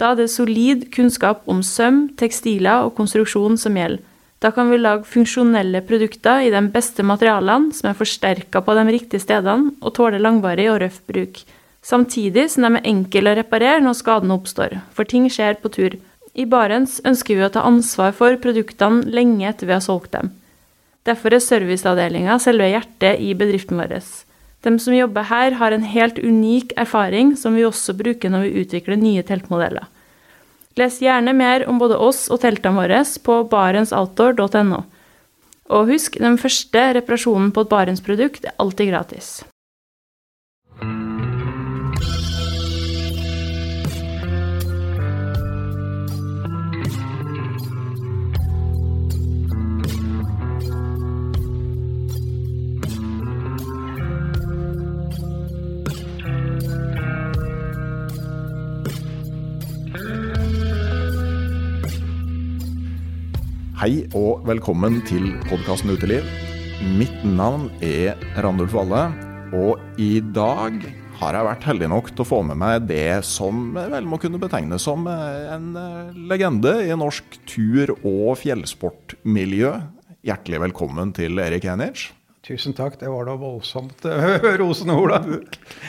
Da er det solid kunnskap om søm, tekstiler og konstruksjon som gjelder. Da kan vi lage funksjonelle produkter i de beste materialene, som er forsterka på de riktige stedene og tåler langvarig og røff bruk. Samtidig som de er enkle å reparere når skadene oppstår, for ting skjer på tur. I Barents ønsker vi å ta ansvar for produktene lenge etter vi har solgt dem. Derfor er serviceavdelinga selve hjertet i bedriften vår. De som jobber her, har en helt unik erfaring som vi også bruker når vi utvikler nye teltmodeller. Les gjerne mer om både oss og teltene våre på barentsoutdoor.no. Og husk, den første reparasjonen på et Barents-produkt er alltid gratis. Hei og velkommen til podkasten Uteliv. Mitt navn er Randulf Valle, og i dag har jeg vært heldig nok til å få med meg det som vel må kunne betegnes som en legende i norsk tur- og fjellsportmiljø. Hjertelig velkommen til Erik Henich. Tusen takk, det var da voldsomt rosende ord, da.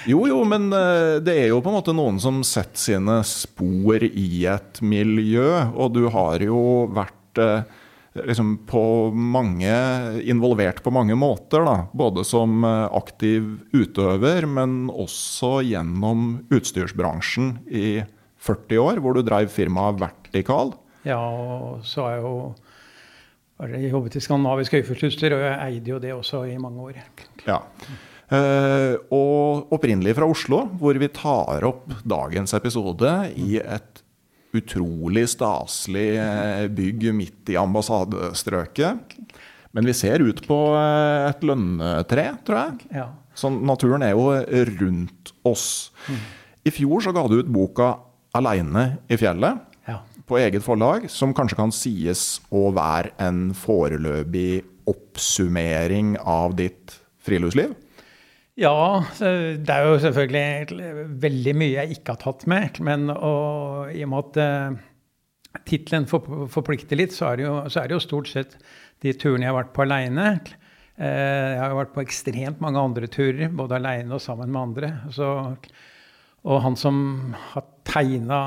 Jo, jo, men eh, det er jo på en måte noen som setter sine spor i et miljø, og du har jo vært eh, liksom på mange, involvert på mange måter. Da. Både som eh, aktiv utøver, men også gjennom utstyrsbransjen i 40 år, hvor du drev firmaet Vertikal. Ja, og så har jeg jo jeg jobbet i Skandinavisk høyfjellsutstyr, og jeg eide jo det også i mange år. Ja. Uh, og opprinnelig fra Oslo, hvor vi tar opp dagens episode i et utrolig staselig eh, bygg midt i ambassadestrøket. Men vi ser ut på eh, et lønnetre, tror jeg. Ja. Så naturen er jo rundt oss. Mm. I fjor så ga du ut boka 'Aleine i fjellet' på eget forlag, som kanskje kan sies å være en foreløpig oppsummering av ditt friluftsliv? Ja, det er jo selvfølgelig veldig mye jeg ikke har tatt med. Men og, i og med at uh, tittelen forplikter litt, så er, jo, så er, det jo, stort sett de turene jeg har vært på aleine. Uh, jeg har jo vært på ekstremt mange andre turer, både aleine og sammen med andre. Så, og han som har tegna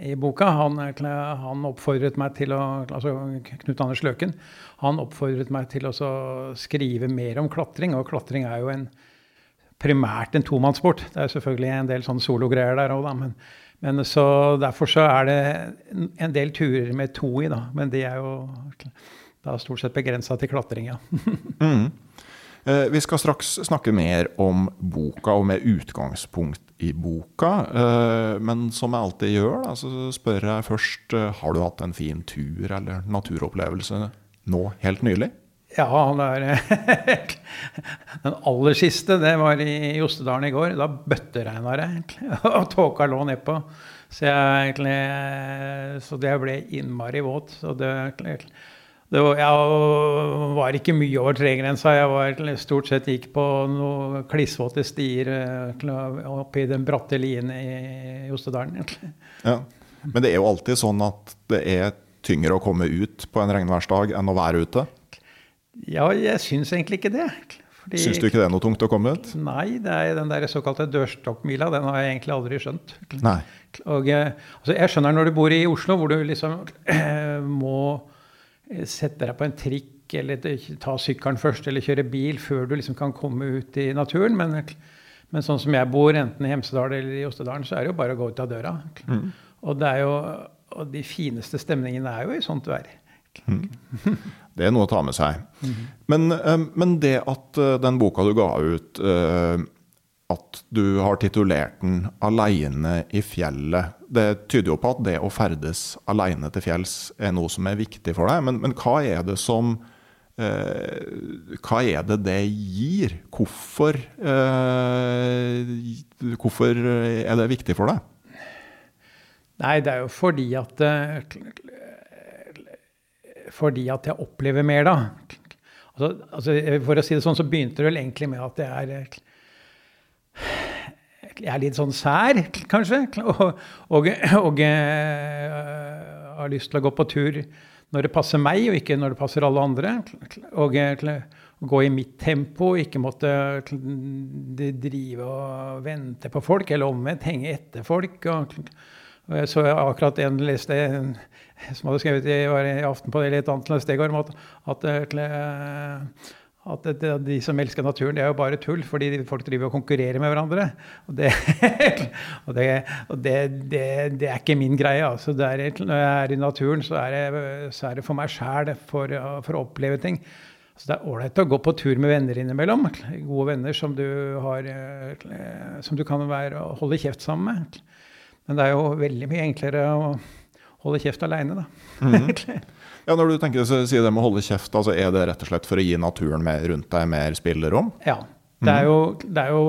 i boka, han, han, oppfordret meg til å altså Knut Anders Løken, han oppfordret meg til å skrive mer om klatring. Og klatring er jo en primært en tomannssport. Det er selvfølgelig en del sånn sologreier der òg, da. Men, men, så derfor så er det en del turer med to i, da. Men de er jo da stort sett begrensa til klatring, ja. mm. eh, vi skal straks snakke mer om boka, og med utgangspunkt i boka. Eh, men som jeg alltid gjør, da, så spør jeg først eh, har du hatt en fin tur eller naturopplevelse nå helt nylig? Ja, er, den aller siste det var i Jostedalen i går. Da bøtteregna det, og tåka lå nedpå. Så, så det ble innmari våt. Så det, det var, jeg var ikke mye over tregrensa. Jeg var stort sett gikk på noen klissvåte stier oppi den bratte lien i Jostedalen. Ja. Men det er jo alltid sånn at det er tyngre å komme ut på en regnværsdag enn å være ute? Ja, jeg syns egentlig ikke det. Fordi, syns du ikke det er noe tungt å komme ut? Nei, det er den der såkalte dørstokkmila. Den har jeg egentlig aldri skjønt. Nei. Og, eh, altså, jeg skjønner når du bor i Oslo, hvor du liksom eh, må sette deg på en trikk eller ta sykkelen først eller kjøre bil før du liksom kan komme ut i naturen. Men, men sånn som jeg bor, enten i Hemsedal eller i Ostedalen, så er det jo bare å gå ut av døra. Mm. Og, det er jo, og de fineste stemningene er jo i sånt vær. Mm. Det er noe å ta med seg. Mm men, men, det at eh, den boka du ga ut, uh, at du har titulert den 'Aleine i fjellet'. Det tyder jo på at det å ferdes aleine til fjells er noe som er viktig for deg. Men, men hva er det som eh, Hva er det det gir? Hvorfor, eh, hvorfor er det viktig for deg? Nei, det er jo fordi at eh, Fordi at jeg opplever mer, da. Altså, altså, for å si det sånn, så begynte det vel egentlig med at jeg er jeg er litt sånn sær, kanskje. Og, og, og øh, har lyst til å gå på tur når det passer meg, og ikke når det passer alle andre. Og og gå i mitt tempo, ikke måtte drive og vente på folk, eller omvendt henge etter folk. Og, så akkurat en leste som hadde skrevet i, i Aftenposten eller et annet sted om at, at uh, at det, de som elsker naturen, det er jo bare tull, fordi folk driver og konkurrerer med hverandre. Og det, og det, og det, det er ikke min greie. Altså. Er, når jeg er i naturen, så er det, så er for meg sjæl, for, for, å oppleve ting. Så det er ålreit å gå på tur med venner innimellom. Gode venner som du, har, som du kan være, holde kjeft sammen med. Men det er jo veldig mye enklere å holde kjeft aleine, da. Mm. Ja, Når du tenker så sier det med å holde kjeft, altså er det rett og slett for å gi naturen mer rundt deg mer spillerom? Ja. Det er jo, det er jo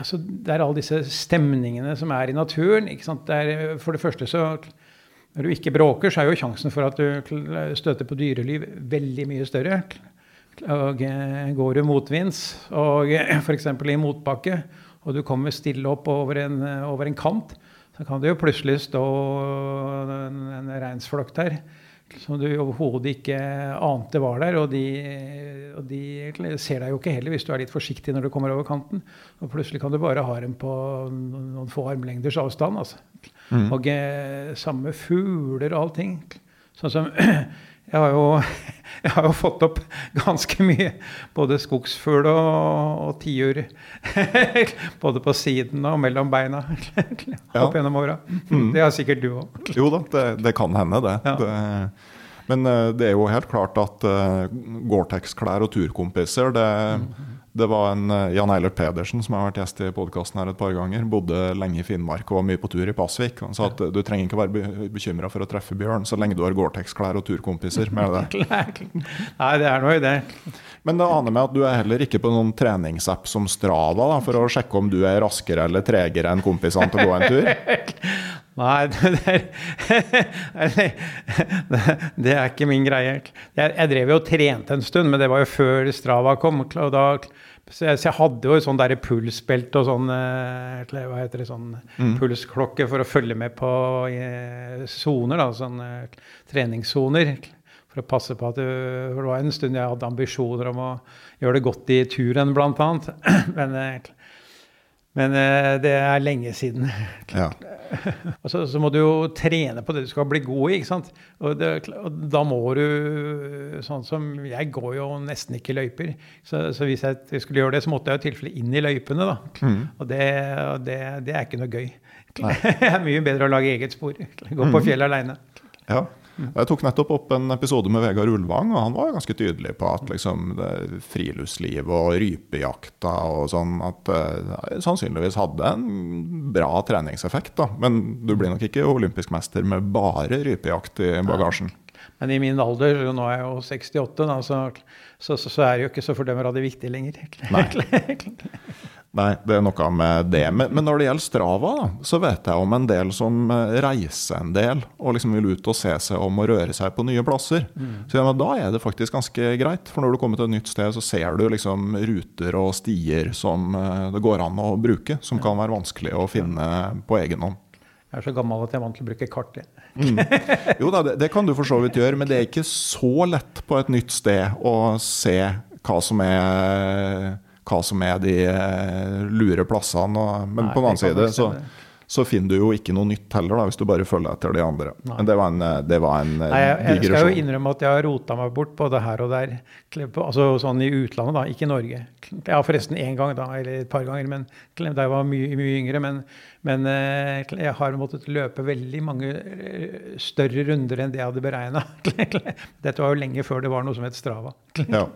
altså, det er alle disse stemningene som er i naturen. Er, for det første så Når du ikke bråker, så er jo sjansen for at du støter på dyreliv veldig mye større. Og eh, går du motvinds, og f.eks. i motbakke, og du kommer stille opp over en, over en kant, så kan det jo plutselig stå en, en reinsflokk der som du overhodet ikke ante var der. Og de, og de, ser deg jo ikke heller hvis du er litt forsiktig når du kommer over kanten. Og plutselig kan du bare ha dem på noen få armlengders avstand. Altså. Mm. Og eh, samme fugler og allting. Sånn som Jeg har jo, jeg har jo fått opp ganske mye både skogsfugl og, og tiur. både på siden og mellom beina opp gjennom åra. Mm. Det har sikkert du òg. Jo da, det, det, kan hende, det. Ja. det. Men eh, det er jo helt klart at uh, Gore-Tex-klær og turkompiser det, mm. Det var en eh, Jan Eilert Pedersen som har vært gjest i podkasten her et par ganger. Bodde lenge i Finnmark og var mye på tur i Pasvik. Han sa at du trenger ikke være bekymra for å treffe bjørn så lenge du har Gore-Tex-klær og turkompiser. med det. Nei, det er noe i det. Men det aner meg at du er heller ikke på noen treningsapp som Strava da, for å sjekke om du er raskere eller tregere enn kompisene til å gå en tur? Nei, det er, det er ikke min greie. Jeg drev jo og trente en stund, men det var jo før Strava kom. og da så jeg, så jeg, hadde jo sånn pulsbelte og sånn eh, hva heter det, sånn mm. pulsklokke for å følge med på soner, da, Sånn treningssoner. For å passe på at det, for det var en stund jeg hadde ambisjoner om å gjøre det godt i turen, blant annet. Men eh, men eh, det er lenge siden. Ja. og så, så, må du jo trene på det du skal bli god i. ikke sant? Og, det, og, da må du Sånn som Jeg går jo nesten ikke løyper. Så, så hvis jeg skulle gjøre det, så måtte jeg i tilfelle inn i løypene. da. Mm. Og, det, og det, det, er ikke noe gøy. det er mye bedre å lage eget spor. Gå på mm. fjellet aleine. Ja. Jeg tok nettopp opp en episode med Vegard Ulvang, og han var ganske tydelig på at liksom, friluftsliv og rypejakta og sånn at uh, sannsynligvis hadde en bra treningseffekt. da. Men du blir nok ikke olympisk mester med bare rypejakt i bagasjen. Men i min alder, nå er jeg jo 68, da, så, så, så, er det jo ikke så fordømmer av det viktig lenger. Nei. Nei, det er noe med det. Men, men, når det gjelder Strava, da, så vet jeg om en del som eh, reiser en del og liksom vil ut og se seg om og røre seg på nye plasser. Mm. Så ja, Da er det faktisk ganske greit. For når du kommer til et nytt sted, så ser du liksom ruter og stier som eh, det går an å bruke, som kan være vanskelig å finne på egen hånd. Jeg er så gammel at jeg er vant til å bruke kart. mm. Jo da, det, det, kan du for så vidt gjøre, men det er ikke så lett på et nytt sted å se hva som er hva som er de eh, lure plassene. men Nei, på den annen side så, så, finner du jo ikke noe nytt heller, da, hvis du bare følger etter de andre. Nei. Men det var en, eh, det var en eh, Nei, jeg, jeg, skal jo innrømme at jeg har rota meg bort både her og der. Altså sånn i utlandet, da, ikke i Norge. Ja, forresten én gang, da, eller et par ganger, men da jeg var mye, mye yngre. Men, men jeg har måttet løpe veldig mange større runder enn det jeg hadde beregna. Dette var jo lenge før det var noe som het Strava. Ja.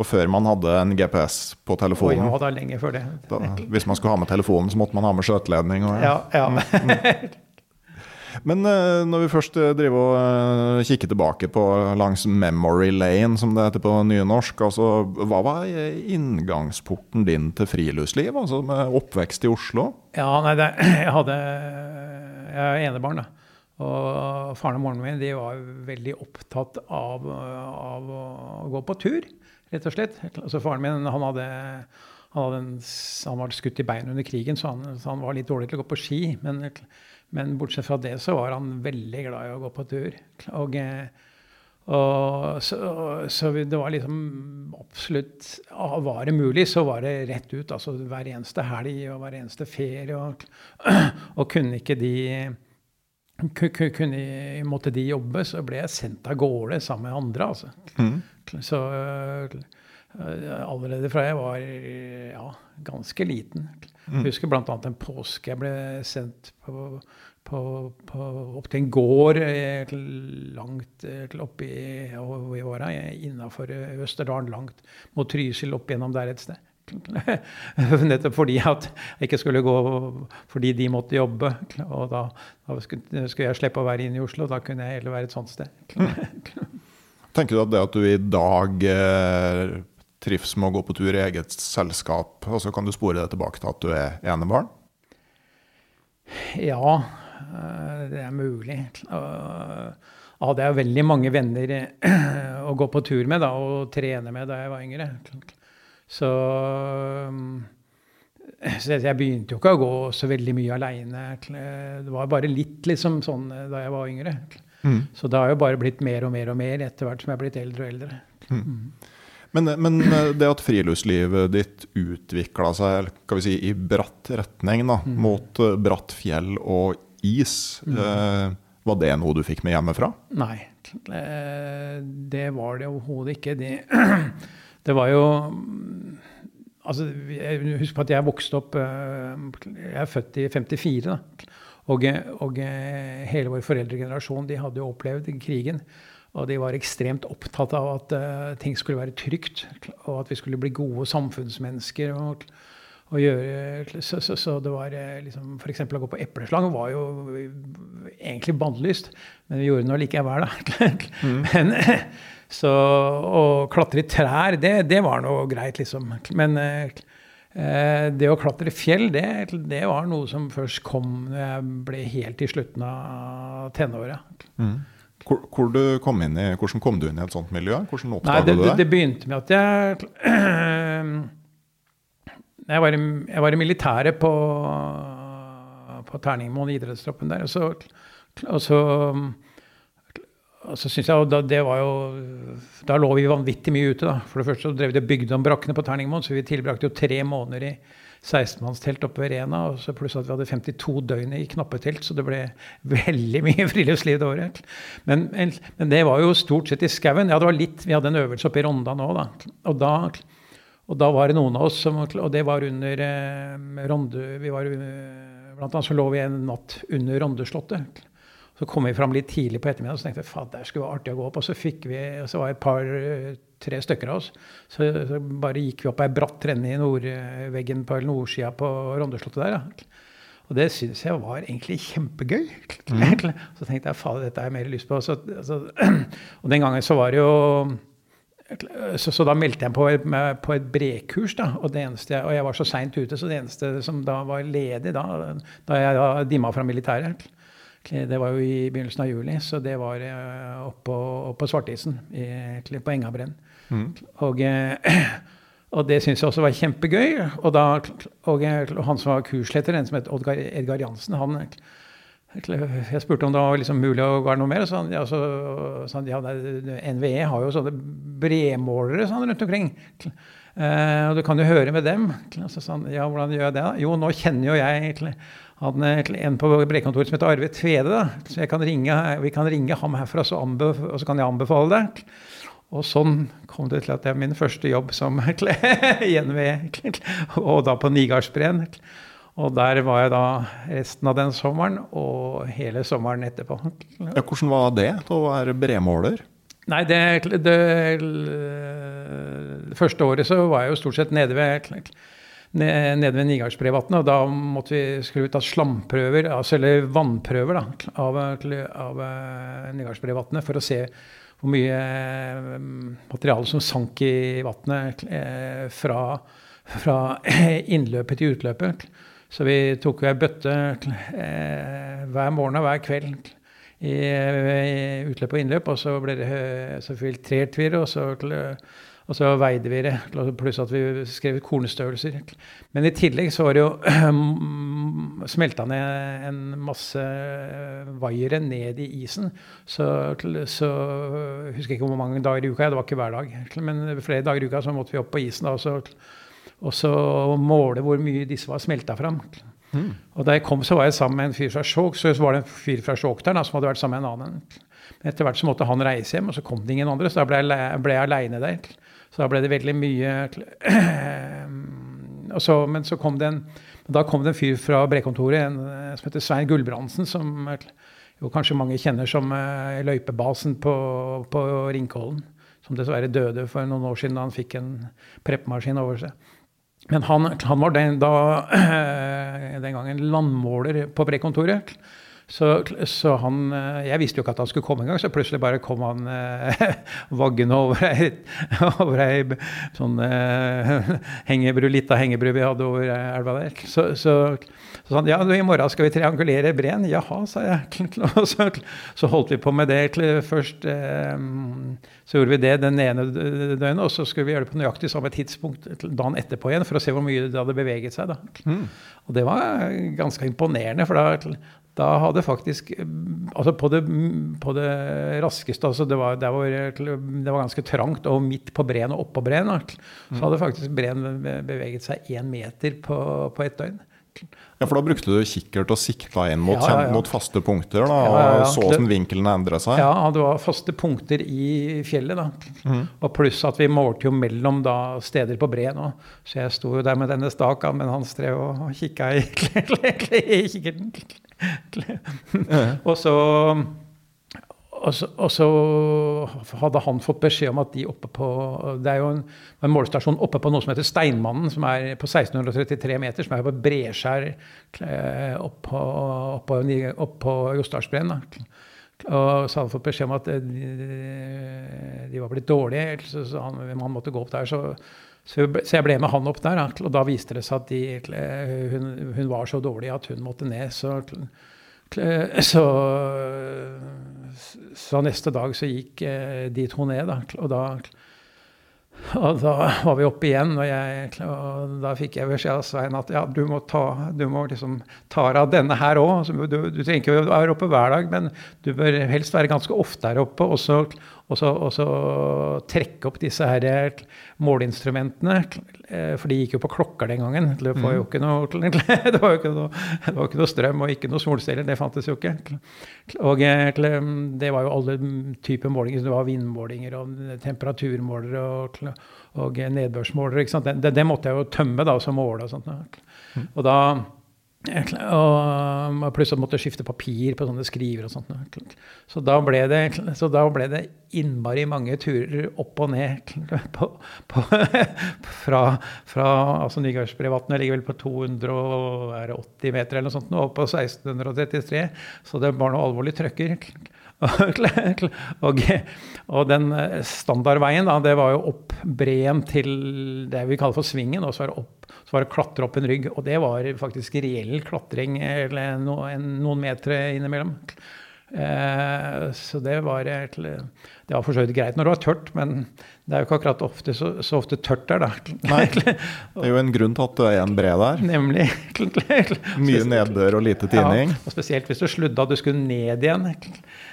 Og før man hadde en GPS på telefonen. ja, da lenge før det. Da, hvis man skulle ha med telefonen, så måtte man ha med skjøteledning. Og, Ja, ja. Men eh, når vi først eh, driver og eh, kikker tilbake på langs memory lane, som det heter på nynorsk, altså, hva var inngangsporten din til friluftsliv? Altså med oppvekst i Oslo? Ja, nei, det, jeg hadde Jeg er enebarn, da. Og faren og moren min de var veldig opptatt av, av å gå på tur, rett og slett. Altså Faren min han hadde, han hadde en, han var skutt i beinet under krigen, så han, så han var litt dårlig til å gå på ski. Men, men bortsett fra det så var han veldig glad i å gå på tur. Og, og så, så det var liksom absolutt Var det mulig, så var det rett ut. Altså hver eneste helg og hver eneste ferie. Og, og kunne ikke de ku- ku- kunne, Måtte de jobbe, så ble jeg sendt av gårde sammen med andre. altså. Mm. Så øh, allerede fra jeg var ja, ganske liten. Jeg husker bl.a. en påske jeg ble sendt på, på, på, opp til en gård eh, langt eh, i, ja, hvor vi var innafor Østerdalen, langt mot Trysil, opp gjennom der et sted. Nettopp fordi at jeg ikke skulle gå fordi de måtte jobbe. Og da, da skulle, skulle jeg slippe å være inne i Oslo. Da kunne jeg heller være et sånt sted. Tenker du at det at du i dag eh, trives med å gå på tur i eget selskap, og kan du spore det tilbake til at du er enebarn? Ja, eh, det er mulig. Eh, Jeg hadde jeg veldig mange venner eh, å gå på tur med da, og trene med da jeg var yngre. Så, eh, så jeg begynte jo ikke å gå så veldig mye aleine. Det var bare litt liksom sånn eh, da jeg var yngre. Så det har jo bare blitt mer og mer og mer etter hvert som jeg er blitt eldre og eldre. Men, men det at friluftslivet ditt utvikla seg si, i bratt retning da, mot eh, bratt fjell og is, eh, var det noe du fikk med hjemmefra? Nei, eh, det var det overhodet ikke. Det, det var jo Altså, husker på at jeg vokste opp eh, Jeg er født i 54, da. Og, og eh, hele vår foreldregenerasjon de hadde jo opplevd krigen. Og de var ekstremt opptatt av at uh, ting skulle være trygt, og at vi skulle bli gode samfunnsmennesker. og og gjøre, så, så, så det var eh, liksom F.eks. å gå på epleslang var jo egentlig bannlyst, men vi gjorde det nå likevel, da. Men, så å klatre i trær, det, det var noe greit, liksom. Men eh, det å klatre fjell, det, det var noe som først kom når jeg ble helt i slutten av tenåra. Hvor, hvor kom i, hvordan kom du inn i et sånt miljø? Hvordan oppdaga du det, det? det begynte med at jeg Jeg var i, jeg var i militæret på, på Terningmoen, idrettstroppen der. Og så, og så, og så synes jeg da, det var jo, da lå vi vanvittig mye ute. da. For det første så drev de bygde om brakkene på Terningmoen, så vi tilbrakte jo tre måneder i 16-mannstelt oppe ved Rena. Og så pluss at vi hadde 52 døgn i knappetelt, så det ble veldig mye friluftsliv det året. Men, men, men det var jo stort sett i skauen. Ja, det var litt, vi hadde en øvelse oppe i Ronda nå, da. Og da og da var det noen av oss som Og det var under eh, Ronde... Vi var eh, Blant annet så lå vi en natt under Rondeslottet. Så kom vi fram litt tidlig på ettermiddagen og tenkte faen, det skulle være artig å gå opp. Og så vi, så var det et par, eh, tre stykker av oss. Så, så bare gikk vi opp ei bratt renne i nordveggen på nordsida på Rondeslottet der. da. Og det syns jeg var egentlig kjempegøy. Så tenkte jeg faen, dette har jeg mer lyst på. Så, så, og den gangen så var det jo så, så da meldte jeg på på et brekurs, da, og, det eneste, og jeg var så seint ute, så det eneste som da var ledig da, da jeg da dimma fra militæret Det var jo i begynnelsen av juli, så det var oppå, oppå på Svartisen, på Engabrenn. Og, eh, og det syntes jeg også var kjempegøy. Og, da, og, eh, han som var kursleder, en som het Oddgar Edgar Jansen, han jeg spurte om det var liksom mulig å være noe mer. Så han, ja, så, så han, ja, NVE har jo sånne bremålere sånn, rundt omkring. Eh, og du kan jo høre med dem. Så sa han, ja, hvordan gjør jeg det? da? Jo, nå kjenner jo jeg egentlig han, en på Brekkontoret som heter Arve Tvede. da, Så kan ringe, vi kan ringe ham herfra, så og så kan jeg anbefale det. Og sånn kom det til at det er min første jobb som i NVE, og da på Nigardsbreen. Og der var jeg da resten av den sommeren og hele sommeren etterpå. Ja, hvordan var det å være bremåler? Nei, det, det, det, første året så var jeg jo stort sett nede ved nede ved Nigardsbrevatnet, og da måtte vi skulle ut av slamprøver, altså eller vannprøver da, av, av eh, Nigardsbrevatnet for å se hvor mye eh, materiale som sank i vannet eh, fra, fra, innløpet til utløpet. Så vi tok ei bøtte hver morgen og hver kveld i utløp og innløp, og så ble det så filtrert vi det, og så og så veide vi det, pluss at vi skrev kornstørrelser. Men i tillegg så var det jo smelta ned en masse vaiere ned i isen. Så, så jeg husker ikke hvor mange dager i uka, det var ikke hver dag. Men flere dager i uka så måtte vi opp på isen da, og, så, og så måle hvor mye disse var smelta fram. Mm. Og da jeg kom, så var jeg sammen med en fyr fra Skjåk. Så var det en fyr fra Skjåk der da, som hadde vært sammen med en annen. Men etter hvert så måtte han reise hjem, og så kom det ingen andre. Så da ble jeg, ble jeg aleine der. Så da ble det veldig mye så, Men så kom det en da kom det en fyr fra Brekontoret en, som heter Svein Gulbrandsen, som jo kanskje mange kjenner som uh, løypebasen på, på Ringkollen. Som dessverre døde for noen år siden da han fikk en preppmaskin over seg. Men han, han var den, da, den gangen landmåler på Brekontoret. Så, så, han eh, Jeg visste jo ikke at han skulle komme engang, så plutselig bare kom han eh, vaggende over ei, over ei sånn eh, hengebru, lita hengebru vi hadde over elva der. Så, så, så sa han ja, i morgen skal vi triangulere breen. Jaha, sa jeg. Så, så, holdt vi på med det først. Eh, så gjorde vi det den ene døgnet, og så skulle vi gjøre det på nøyaktig samme tidspunkt dagen etterpå igjen for å se hvor mye det hadde beveget seg. da. Mm. Og det var ganske imponerende, for da, da hadde faktisk Altså på det, på det raskeste altså det, var, det, var, det, var, ganske trangt, og midt på breen og oppå breen så mm. hadde faktisk breen beveget seg én meter på, på ett døgn. Ja, For da brukte du kikkert og sikta inn mot, ja, ja, ja. mot faste punkter? da, og Så åssen vinkelen endra seg? Ja, det var faste punkter i fjellet. da. Mm. Og Pluss at vi målte jo mellom da, steder på breen. Så jeg sto jo der med denne staka, men han strev og kikka i, i kikkerten. Og så og så, og så, hadde han fått beskjed om at de oppe på Det er jo en, en, målestasjon oppe på noe som heter Steinmannen, som er på 1633 meter, som er på Breskjær oppå opp opp på Jostdalsbreen. Og så hadde han fått beskjed om at de, de var blitt dårlige, så, han, han, måtte gå opp der. Så, så, jeg ble med han opp der, og da viste det seg at de, hun, hun, var så dårlig at hun måtte ned. så så, så, neste dag så gikk eh, de to ned, da. Og da, og da var vi oppe igjen, og, jeg, og da fikk jeg beskjed av Svein at ja, du må ta, du må liksom ta av denne her òg. Du, du, trenger ikke å være oppe hver dag, men du bør helst være ganske ofte her oppe. Og så, og så, og så trekke opp disse her eh, måleinstrumentene. Eh, for de gikk jo på klokker den gangen. Det var jo mm. ikke noe, det var jo ikke noe, var ikke noe strøm og ikke noe solceller. Det fantes jo ikke. Og eh, det var jo alle typer målinger. Det var vindmålinger og temperaturmålere og, og nedbørsmålere. Det, det, måtte jeg jo tømme da, som måle og sånt. Mm. Og da og plutselig måtte skifte papir på sånne skriver og sånt. Så da ble det, da ble det innmari mange turer opp og ned på, på, fra, fra altså Nygardsprivatene ligger vel på 280 meter eller noe sånt, og opp på 1633. Så det var noe alvorlig trøkker. og, og, den standardveien, da, det var jo opp breen til det vi kaller for Svingen, og så var det opp så var det klatre opp en rygg. Og det var faktisk reell klatring eller noen meter innimellom. Eh, så det var, det var for så vidt greit når det var tørt, men det er jo ikke akkurat ofte, så, så, ofte tørt der, da. Nei, det er jo en grunn til at det er en bre der. Nemlig. Mye nedbør og lite tining. Ja, og spesielt hvis du sludda du skulle ned igjen.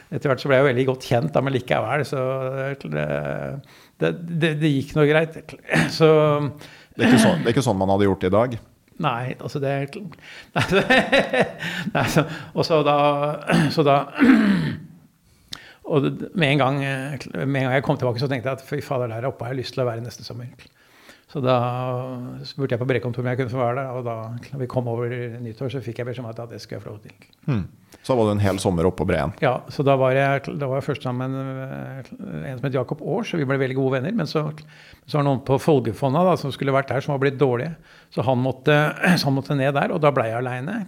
Etter hvert så ble jeg jo veldig godt kjent, da, men likevel, så det, det, det, det gikk nå greit. Så det er, sånn, det er, ikke sånn, man hadde gjort det i dag? Nei, altså det nei, så, Og så da, så da Og med en, gang, med en gang jeg kom tilbake, så tenkte jeg at fy fader, der oppe har jeg lyst til å være neste sommer. Så da spurte jeg på Brekkontoret om jeg kunne få være der. Og da når vi kom over nyttår, så fikk jeg beskjed om at det skulle jeg få lov til. Mm. Så da var du en hel sommer oppe på Breen? Ja, så da var jeg, da var jeg først sammen med en som het Jakob Aars, og vi ble veldig gode venner. Men så, så var det noen på Folgefonna da, som skulle vært der, som var blitt dårlige. Så han måtte, så han måtte ned der, og da ble jeg aleine.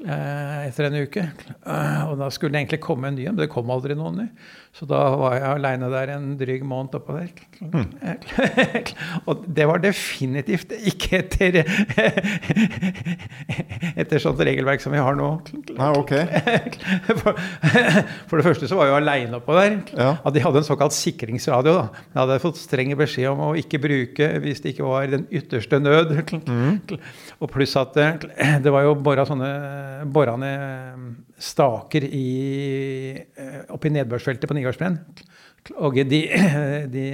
Eh, etter en uke. Eh, og da skulle det egentlig komme en ny en, men det kom aldri noen ny. Så da var jeg aleine der en dryg måned oppå der. Mm. og det var definitivt ikke etter etter sånt regelverk som vi har nå. Nei, ok. For, for det første så var jeg jo aleine oppå der. Ja. At de hadde en såkalt sikringsradio. da. Jeg hadde fått streng beskjed om å ikke bruke hvis det ikke var den ytterste nød. Mm. Og pluss at det var jo bora sånne bora staker i, oppe i nedbørsfeltet på Nygårdsbrenn. Og de, de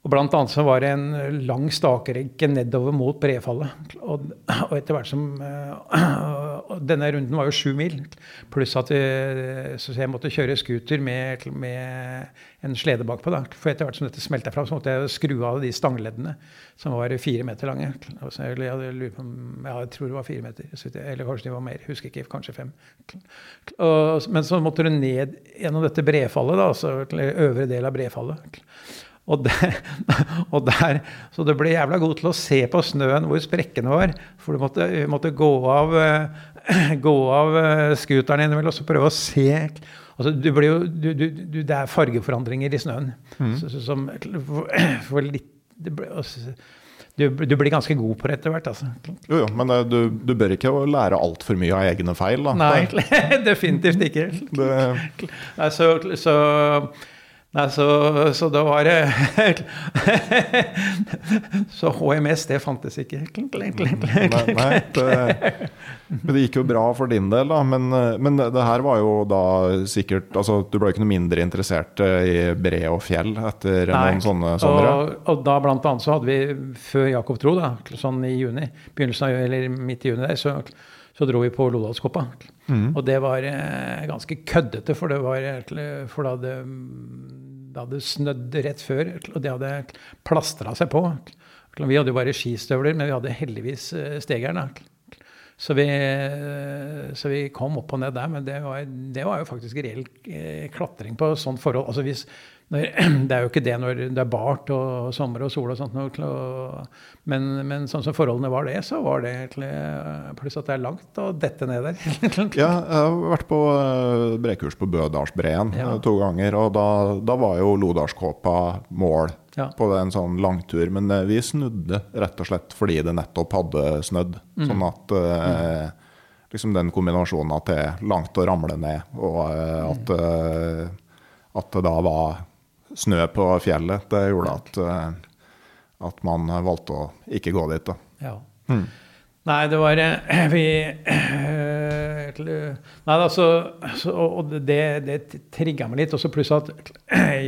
og blant annet så var det en lang stakerekke nedover mot brefallet. Og, og etter hvert som og Denne runden var jo sju mil. Pluss at jeg, så jeg måtte kjøre scooter med, med en slede bakpå. Da. For etter hvert som dette smelta fram, så måtte jeg skru av de stangleddene som var fire meter lange. Altså, jeg, ja, jeg, tror det var fire meter. Eller kanskje det var mer. Husker ikke. Kanskje fem. Og, men så måtte du ned gjennom dette brefallet, da, altså øvre del av brefallet. Og der, og der, så du ble jævla god til å se på snøen hvor sprekkene var. For du måtte, måtte gå av, gå av scooteren innimellom og prøve å se altså, du jo, du, du, Det er fargeforandringer i snøen. Mm. Som, for, for litt, ble, altså, du, du, blir ganske god på det etter hvert. Altså. Jo, jo, men du, du bør ikke lære altfor mye av egne feil. Da. Nei, definitivt ikke. Det... Nei, så, så Nei, så, så da var det Så HMS, det fantes ikke. Nei, nei det, men det gikk jo bra for din del, da. Men, men, det her var jo da sikkert altså, Du ble ikke noe mindre interessert i bre og fjell etter nei, noen sånne somre? Og, og da blant annet så hadde vi, før Jakob Tro, da, sånn i juni, begynnelsen av, eller midt i juni der, så så dro vi på Lodalskoppa. Mm. Og det var eh, ganske køddete, for var for det hadde, det hadde snødd rett før, og det hadde plastra seg på. Vi hadde jo bare skistøvler, men vi hadde heldigvis eh, stegeren. Så vi, eh, så vi, kom opp og ned der, men det var, det var jo faktisk reell eh, klatring på sånt forhold. Altså hvis, det er jo ikke det når det er bart og sommer og sol og sånt. Men, men sånn som forholdene var det, så var det egentlig Pluss at det er langt å dette ned der. ja, jeg har vært på eh, brekurs på Bødalsbreen ja. to ganger. Og da, da var jo Lodalskåpa mål ja. på en sånn langtur. Men eh, vi snudde rett og slett fordi det nettopp hadde snødd. Mm. Sånn at mm. liksom den kombinasjonen at det er langt å ramle ned, og at, mm. at det da var snø på fjellet. Det gjorde at, eh, at man valgte å ikke gå dit. Da. Ja. Mm. Nei, det var eh, Vi eh, Nei, altså Og det, det trigga meg litt. Også pluss at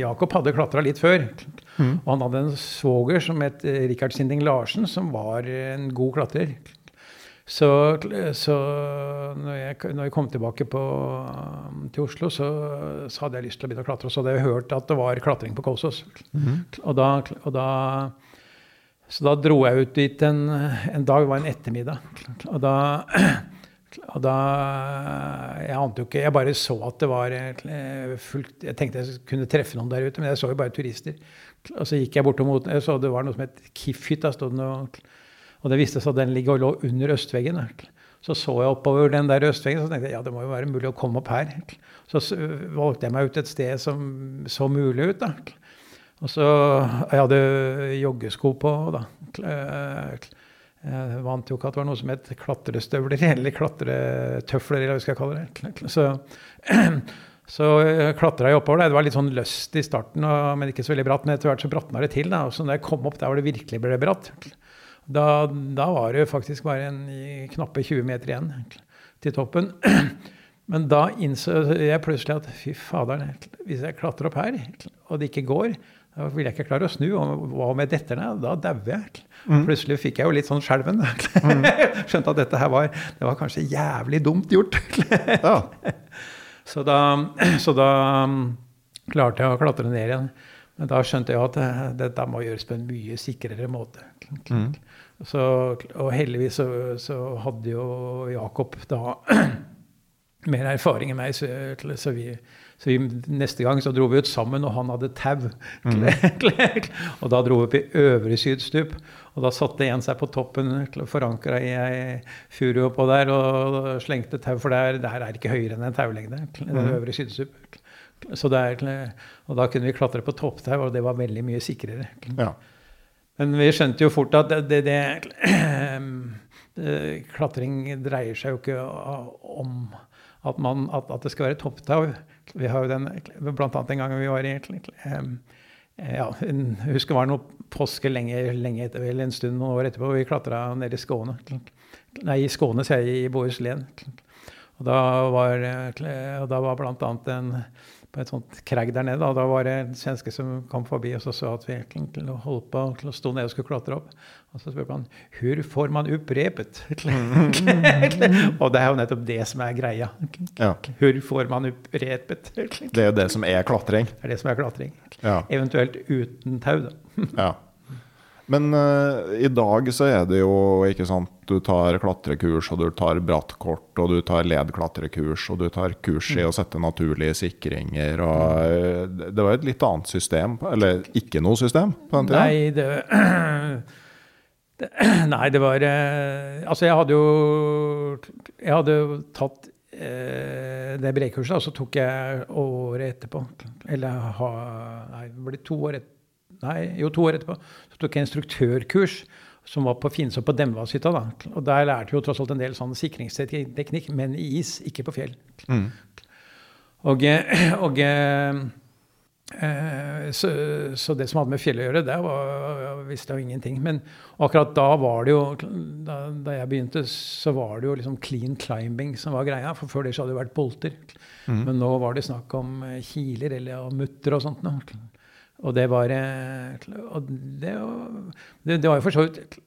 Jakob hadde klatra litt før. Mm. Og han hadde en svoger som het Rikard Sinding Larsen, som var en god klatrer. Så, så når, jeg, når, jeg, kom tilbake på, til Oslo, så, så, hadde jeg lyst til å begynne å klatre. Og så hadde jeg hørt at det var klatring på Kolsås. Mm -hmm. og, da, og da, så da dro jeg ut dit en, en dag, det var en ettermiddag. Og da, og da Jeg ante jo ikke Jeg bare så at det var fullt Jeg tenkte jeg kunne treffe noen der ute, men jeg så jo bare turister. Og så gikk jeg bortom mot Jeg så det var noe som het Kiffhytta. stod det noe og det viste seg at den ligger og lå under østveggen. Så så jeg oppover den der østveggen og tenkte jeg, ja, det må jo være mulig å komme opp her. Så valgte jeg meg ut et sted som så mulig ut. da. Og så Jeg hadde joggesko på. da. Jeg vant jo ikke at det var noe som het klatrestøvler eller klatretøfler. eller hva skal jeg kalle det. Så, så klatra jeg oppover. Det var litt sånn løst i starten, men ikke så veldig bratt. Men etter hvert så bratna det til. da, og så når jeg kom opp der hvor det virkelig ble bratt, da, da, var det faktisk bare en knappe 20 meter igjen til toppen. Men da innså jeg plutselig at fy faderen, hvis jeg klatrer opp her, og det ikke går, da vil jeg ikke klare å snu. Og hva om jeg detter ned? Da dauer jeg. Mm. Plutselig fikk jeg jo litt sånn skjelven. Mm. Skjønte at dette her var, det var kanskje jævlig dumt gjort. ja. så, da, så da klarte jeg å klatre ned igjen. Men da skjønte jeg at eh, dette må gjøres på en mye sikrere måte. Mm. Så, og heldigvis så, så hadde jo Jakob da mer erfaring enn meg, så, så, vi, så vi, neste gang så dro vi ut sammen, og han hadde tau. Mm. og da dro vi opp i øvre sydstup. Og da satte en seg på toppen, forankra i ei furu oppå der, og slengte tau, for der, der er ikke høyere enn en taulengde. Mm. øvre sydstup. Så der, og da kunne vi klatre på topptau, og det var veldig mye sikrere. Ja. Men vi skjønte jo fort at det, det, det, Klatring dreier seg jo ikke om at, man, at, at det skal være topptau. Vi har jo den, Blant annet den gangen vi var i ja, Jeg husker det var noe påske lenge, lenge etter, eller en stund noen år etterpå. Vi klatra ned i Skåne. Nei, i Skåne, sier jeg, i Bohuslän. Og da var, og da var annet en på et sånt kragg der nede. Da, da var det en svenske som kom forbi og så så at vi holdt på å stå ned og skulle klatre opp. Og så spurte han hvor får man opp repet? og det er jo nettopp det som er greia. Ja. Hvor får man opp repet? Det er jo det som er klatring. Det er det som er klatring. Ja. Eventuelt uten tau, da. Ja. Men uh, i dag så er det jo ikke sant Du tar klatrekurs, og du tar brattkort, og du tar ledklatrekurs, og du tar kurs i å sette naturlige sikringer, og uh, det var et litt annet system, eller ikke noe system på den tida? Nei, det, Nei, det var eh, Altså, jeg hadde jo Jeg hadde jo tatt eh, det brekurset, og så tok jeg året etterpå Eller ha, Nei, det ble to år etterpå. Nei, jo, to år etterpå. Så tok jeg instruktørkurs som var på Finnså på Demvashytta. Og der lærte vi jo tross alt en del sånn sikringsteknikk, men i is, ikke på fjell. Mm. Og, og eh, så, så, det som hadde med fjellet å gjøre, det var, visste jeg jo ingenting. Men akkurat da var det jo da, da, jeg begynte, så var det jo liksom clean climbing som var greia. For før det så hadde det vært bolter. Mm. Men nå var det snakk om eh, kiler eller mutter og sånt. noe. Og det var eh, og det, det, det var jo for så vidt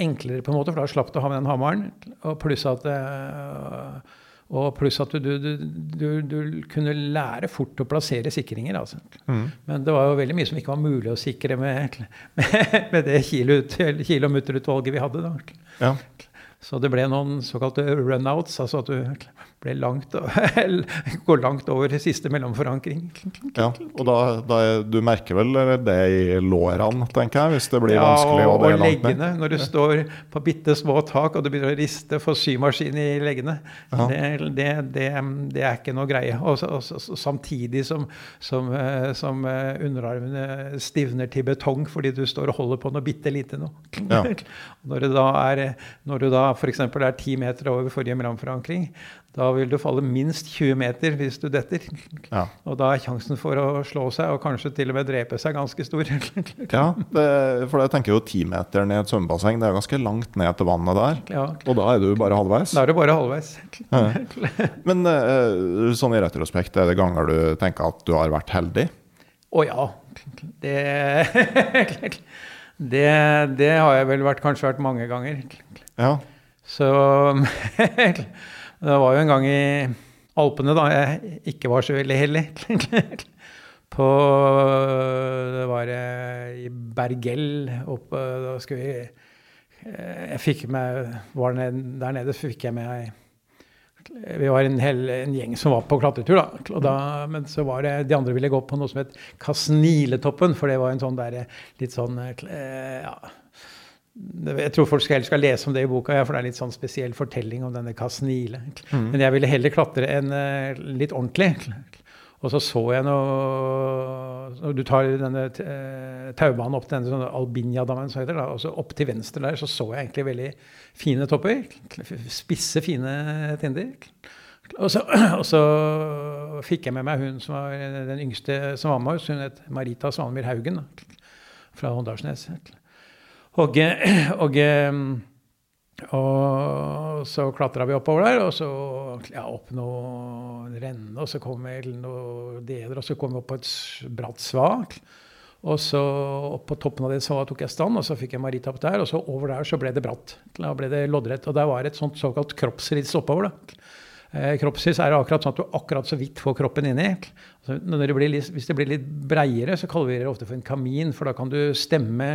enklere, på en måte, for da slapp du å ha med den hammeren. Og pluss at, eh, og pluss at du, du, du, du, kunne lære fort å plassere sikringer. Altså. Mm. Men det var jo veldig mye som ikke var mulig å sikre med, med, med det mutterutvalget vi hadde. da. Ja. Så det ble noen såkalte runouts, altså at du langt, går langt over siste mellomforankring. ja. Og da, da du merker vel det i lårene, tenker jeg, hvis det blir vanskelig ja, og å det og langt ned. leggene. Når du står på bitte små tak og du begynner å riste for symaskin i leggene. Ja. Det, det, det, det er ikke noe greie. Og, og, så samtidig som, som, eh, som eh, underarmene stivner til betong fordi du står og holder på noe bitte lite noe. Ja. Når du da er, når du da f.eks. er 10 meter over forrige mellomforankring, da vil du falle minst 20 meter hvis du detter. Ja. Og da er sjansen for å slå seg og kanskje til og med drepe seg ganske stor. Ja, det, for jeg tenker jo timeteren i et svømmebasseng, det er ganske langt ned til vannet der. Ja, Og da er du bare halvveis. da er du bare halvveis. Men eh, sånn i retrospekt, er det ganger du tenker at du har vært heldig? Å ja. Det, det, det har jeg vel vært, kanskje vært mange ganger. Ja. Så Det var jo en gang i Alpene da jeg ikke var så veldig heldig. På Det var eh, i Bergell oppe Da skulle vi eh, Jeg fikk med var Der nede så fikk jeg med vi var en, hel, en gjeng som var på klatretur. da, da, Men så var det, de andre ville gå på noe som het Kasniletoppen, for det var en sånn der, litt sånn eh, ja, Jeg tror folk skal, helst skal lese om det i boka, ja, for det er litt sånn spesiell fortelling om denne Kasnile. Men jeg ville heller klatre enn eh, litt ordentlig. Og så så jeg noe du tar denne eh, taubanen opp til denne sånne Albinjadammen, som heter det, og så opp til venstre der, så så jeg egentlig veldig fine topper. Spisse, fine tinder. Og så, og så fikk jeg med meg hun som var den yngste som var med oss. Hun het Marita Svanemyr Haugen fra Håndalsnes. Og, og, og så klatra vi oppover der, og så ja, opp noen renne, og så kom vi til noen deler, og så kom vi opp på et bratt svak. Og så opp på toppen av det så tok jeg stand, og så fikk jeg maritapp der. Og så over der så ble det bratt. Da ble det loddrett. Og der var et sånt såkalt kroppsrids oppover. da. Eh, kroppsvis er akkurat sånn at du akkurat så vidt får kroppen inni. Altså, det litt, hvis det blir litt breiere, så kaller vi det ofte for en kamin, for da kan du stemme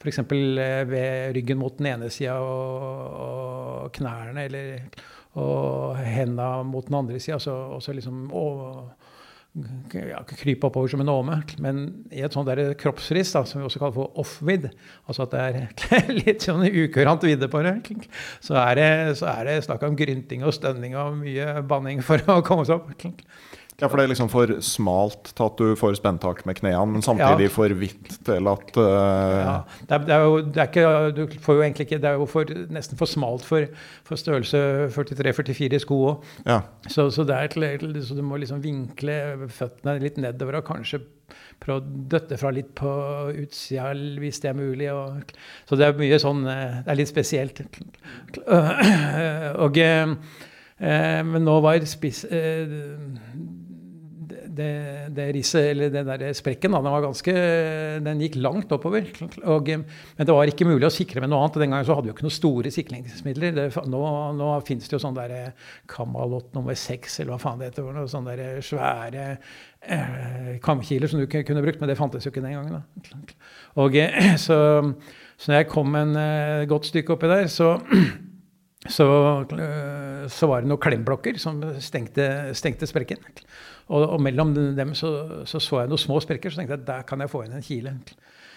f.eks. Eh, ved ryggen mot den ene sida og, og, knærne, eller og henda mot den andre sida. Og så liksom og, ja, krype oppover som en åme. Men i et sånt der kroppsriss, da, som vi også kaller for off-vid, altså at det er litt sånn ukurant vidde på det, så er det, så er det snakk om grynting og stønning og mye banning for å komme seg opp. Ja, for det er liksom for smalt til at du får spenntak med knærne, men samtidig ja. for vidt til at uh... Ja, det er, det er, jo det er ikke, Du får jo egentlig ikke Det er jo for, nesten for smalt for, for størrelse 43-44 i sko òg. Ja. Så, så, så, du må liksom vinkle føttene litt nedover og kanskje prøve å døtte fra litt på utsida hvis det er mulig. Og, så det er mye sånn eh, Det er litt spesielt. Og, eh, men nå var spiss det, det risset, eller den der sprekken, da, den, var ganske, den gikk langt oppover. Og, men det var ikke mulig å sikre med noe annet. Den gangen så hadde vi jo ikke noen store sikringsmidler. Det, nå, nå fins det jo sånn der Kamalot nummer seks, eller hva faen det heter. Noen sånne der svære eh, kamkiler som du kunne brukt, men det fantes jo ikke den gangen. Da. Og, så, så når jeg kom en eh, godt stykke oppi der, så så, så, var det noen klemblokker som stengte, stengte sprekken. Og, og mellom dem så, så, så jeg noen små sprekker, så tenkte jeg at der kan jeg få inn en kile.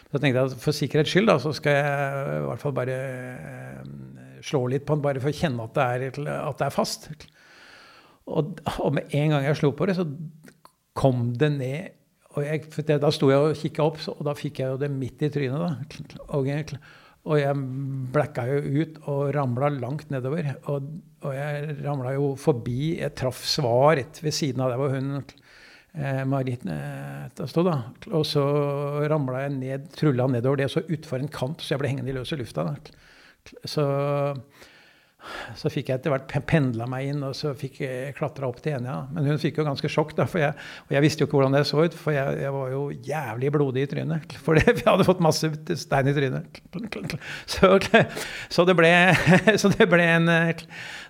Så tenkte jeg at for sikkerhets skyld da, så skal jeg i hvert fall bare eh, slå litt på den, bare for å kjenne at det er, at det er fast. Og, og, med en gang jeg slo på det, så kom det ned og jeg, Da sto jeg og kikka opp, og da fikk jeg jo det midt i trynet. da. Og, og jeg blacka jo ut og ramla langt nedover. Og, og jeg ramla jo forbi Jeg traff svar rett ved siden av der hvor hun eh, Marit eh, stod. da. Og så ramla jeg ned, trulla nedover det, og så utfor en kant, så jeg ble hengende i løse lufta. Da. Så så fikk jeg etter hvert pendla meg inn og så fikk jeg klatra opp til Enja. Men hun fikk jo ganske sjokk, da, for jeg, og jeg visste jo ikke hvordan det så ut. For jeg, jeg var jo jævlig blodig i trynet. For vi hadde fått masse stein i trynet. Så, så, det, ble, så det, ble en,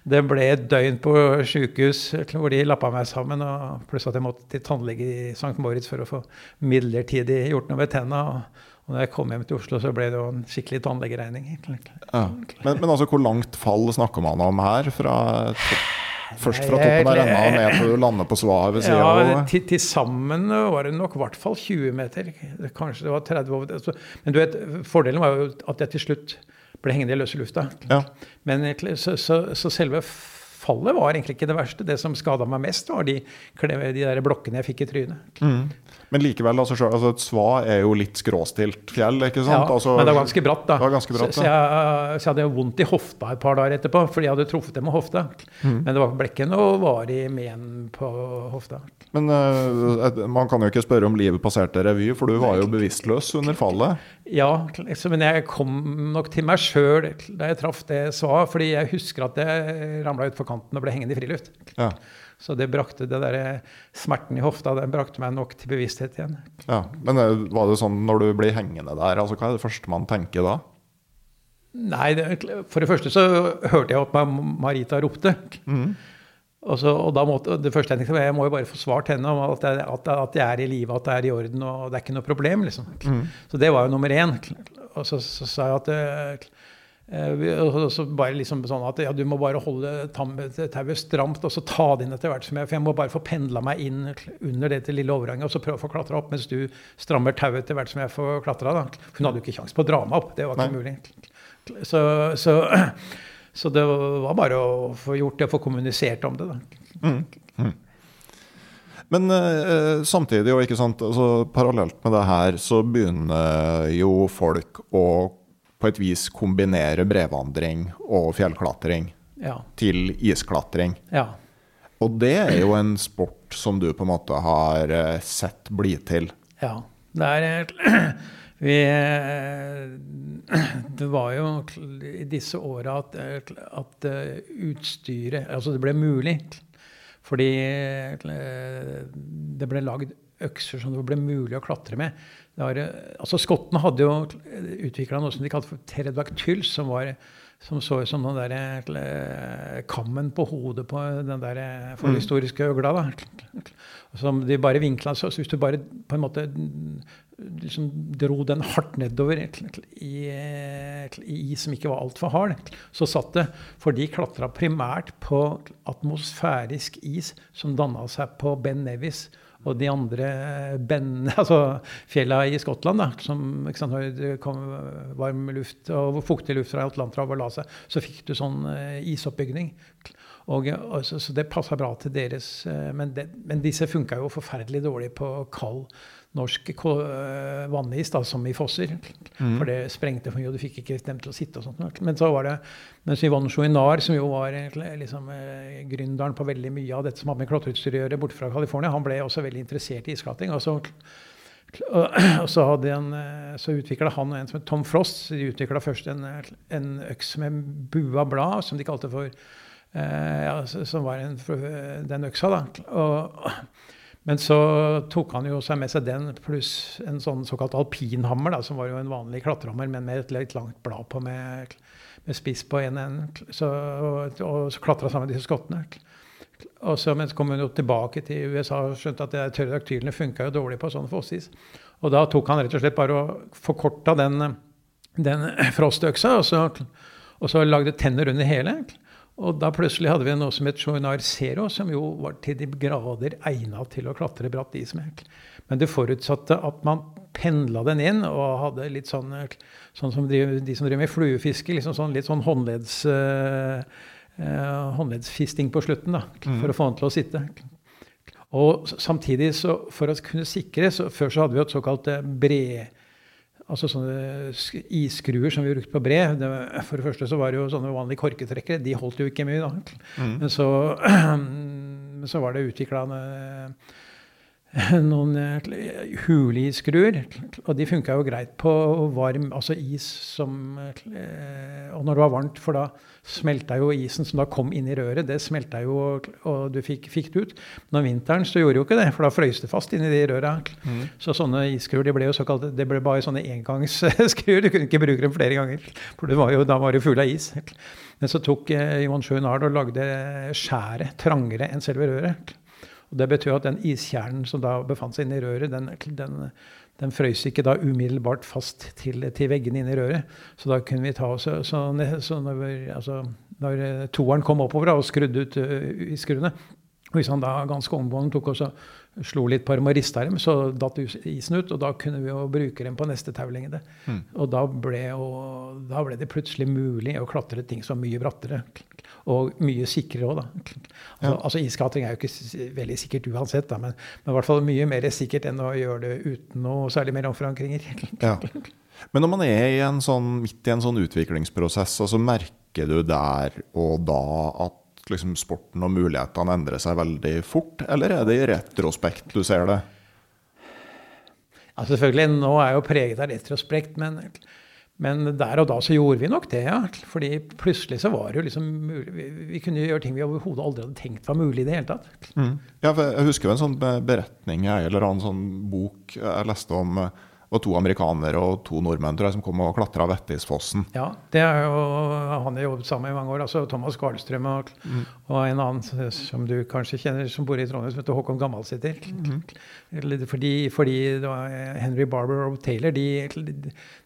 det ble et døgn på sjukehus hvor de lappa meg sammen. Og pluss at jeg måtte til tannlege i St. Moritz for å få midlertidig gjort noe med tenna. Og når jeg kom hjem til Oslo, så ble det jo en skikkelig tannlegeregning. Ja. Men, men, altså, hvor langt fall snakker man om her? Fra, først fra toppen av renna og ned til du lander på svaet ved sida? Ja, til, til, sammen var det nok i hvert fall 20 meter. Kanskje det var 30 over. Altså, men du vet, fordelen var jo at jeg til slutt ble hengende i løse lufta. Ja. Men så, så, så selve fallet var egentlig ikke det verste. Det som skada meg mest, var de, de der blokkene jeg fikk i trynet. Mm. Men likevel, altså, altså, et sva er jo litt skråstilt fjell, ikke sant? Ja, altså, men det var ganske bratt, da. Ganske bratt, så, så, jeg, så, jeg, hadde vondt i hofta et par dager etterpå, fordi jeg hadde truffet det med hofta. Mm. Men det var, ble ikke noe varig men på hofta. Men uh, man kan jo ikke spørre om livet passerte revy, for du var jo bevisstløs under fallet. Ja, men jeg kom nok til meg sjøl da jeg traff det sva, fordi jeg husker at jeg ramla utfor kanten og ble hengende i friluft. Ja. Så det brakte det der, smerten i hofta den brakte meg nok til bevissthet igjen. Ja, Men eh, var det sånn når du blir hengende der, altså hva er det første man tenker da? Nei, For det første så hørte jeg at Marita ropte. Mm. Og, så, og da måtte, det første jeg tenkte var jeg må jo bare få svart henne om at jeg, at, at jeg er i live, at det er i orden og det er ikke noe problem. liksom. Mm. Så det var jo nummer én. Og så, så sa jeg at eh, Eh, og så bare liksom sånn at ja, du må bare holde tauet stramt og så ta det inn etter hvert. som jeg, For jeg må bare få pendla meg inn under det til lille overhanget og så prøve å få klatra opp mens du strammer tauet etter hvert som jeg får klatra. Hun hadde jo ikke kjangs på å dra meg opp. Det var ikke Nei. mulig. Så, så, så, det var bare å få gjort det og få kommunisert om det. da. Mm. Mm. Men eh, samtidig, og ikke sant, altså, parallelt med det her, så begynner jo folk å på et vis kombinere brevandring og fjellklatring ja. til isklatring. Ja. Og det er jo en sport som du på en måte har eh, sett bli til. Ja. Det er vi, eh, Det var jo i disse åra at, at, utstyret Altså det ble mulig. Fordi det ble lagd økser som det ble mulig å klatre med. Var, altså Skottene hadde jo utvikla noe som de kalte for pterodactyl, som var som så ut som den der eh, kammen på hodet på den der eh, forhistoriske øgla. da. Som de bare vinkla. Så hvis du bare på en måte liksom dro den hardt nedover i, i is som ikke var altfor hard, så satt det For de klatra primært på atmosfærisk is som danna seg på Ben Nevis og de andre ben, altså fjella i Skottland, da, som sant, det kom varm luft og fuktig luft fra Atlanterhavet og la seg, så fikk du sånn uh, isoppbygning. Og, og, så, så, det passa bra til deres uh, men, det, men, disse funka jo forferdelig dårlig på kald norsk uh, vannis, da, som i fosser. Mm. For det sprengte for mye, og du fikk ikke dem til å sitte og sånt. Men så var det mens Yvonne Chouinard, som jo var liksom, eh, gründeren på veldig mye av dette som hadde med klatreutstyr å gjøre, borte fra California, han ble også veldig interessert i iskating, Og så, og så, eh, så utvikla han og en som het Tom Frost. De utvikla først en, en, øks med bua blad, som de kalte for eh, ja, Som var en, den øksa, da. Og, men så tok han jo seg med seg den pluss en sånn såkalt alpinhammer, da, som var jo en vanlig klatrehammer, men med et litt langt blad på med med spiss på en ende. Og, og så klatra sammen med disse skottene. Og så, men så kom hun jo tilbake til USA og skjønte at de pterodaktylene funka jo dårlig på sånn fossis. Og da tok han rett og slett bare og forkorta den, den frostøksa, og så, og så lagde tenner under hele. Og da plutselig hadde vi noe som het Joinar Zero, som jo var til de grader egna til å klatre bratt is med. Men det forutsatte at man pendla den inn og hadde litt sånn, sånn som de, de som driver med fluefiske, liksom sånn, litt sånn håndleds, eh, uh, håndleddsfisting på slutten da, mm. for å få den til å sitte. Og samtidig, så, for å kunne sikre, så før så hadde vi et såkalt eh, bred Altså sånne isskruer som vi brukte på bre. Det, for det første så var det jo sånne vanlige korketrekkere. De holdt jo ikke mye, da. Mm. Men så, så, var det utvikla noen eh, huliskruer. Og de funka jo greit på varm altså is som eh, Og når det var varmt, for da smelta jo isen som da kom inn i røret, det smelta jo, og du fikk, fikk, det ut. Men om vinteren så gjorde jo ikke det, for da frøys det fast inni de røra. Mm. Så sånne isskruer de ble jo såkalt, det ble bare sånne engangsskruer. Du kunne ikke bruke dem flere ganger, for var jo, da var det full av is. Men så tok eh, Johan Sjøen og lagde skjæret trangere enn selve røret. Og Det betyr at den iskjernen som da befant seg inni røret, den, den, den frøys ikke da umiddelbart fast til, til veggene inni røret. Så da kunne vi ta oss så, så når, vi, altså, når toeren kom oppover da, og skrudde ut uh, iskruene, og hvis han da ganske omgående tok også slo litt på dem og rista dem, så datt isen ut. Og da kunne vi jo bruke dem på neste taulengde. Mm. Og da ble, og, da ble, det plutselig mulig å klatre ting så mye brattere. Og mye sikrere òg, da. Altså, ja. altså iskatring er jo ikke veldig sikkert uansett, da, men, men, i hvert fall mye mer sikkert enn å gjøre det uten noe særlig mer omforankringer. Ja. Men når man er i en sånn, midt i en sånn utviklingsprosess, så altså merker du der og da at liksom sporten og mulighetene endrer seg veldig fort, eller er det i retrospekt du ser det? Ja, selvfølgelig, Nå er jeg jo preget av retrospekt, men, men, der og da så gjorde vi nok det. ja. Fordi plutselig så var det jo liksom mulig Vi, vi kunne gjøre ting vi overhodet aldri hadde tenkt var mulig i det hele tatt. Mm. Ja, jeg husker jo en sånn beretning eller en sånn bok jeg leste om var to amerikanere og to nordmenn tror jeg, som kom og klatra Vettisfossen. Ja, det er jo, han har jobbet sammen i mange år. altså Thomas Karlstrøm og, mm. og, en annen som du kanskje kjenner, som bor i Trondheim, som heter Håkon Gammalsæter. Mm. Fordi, fordi Henry Barber og Taylor de,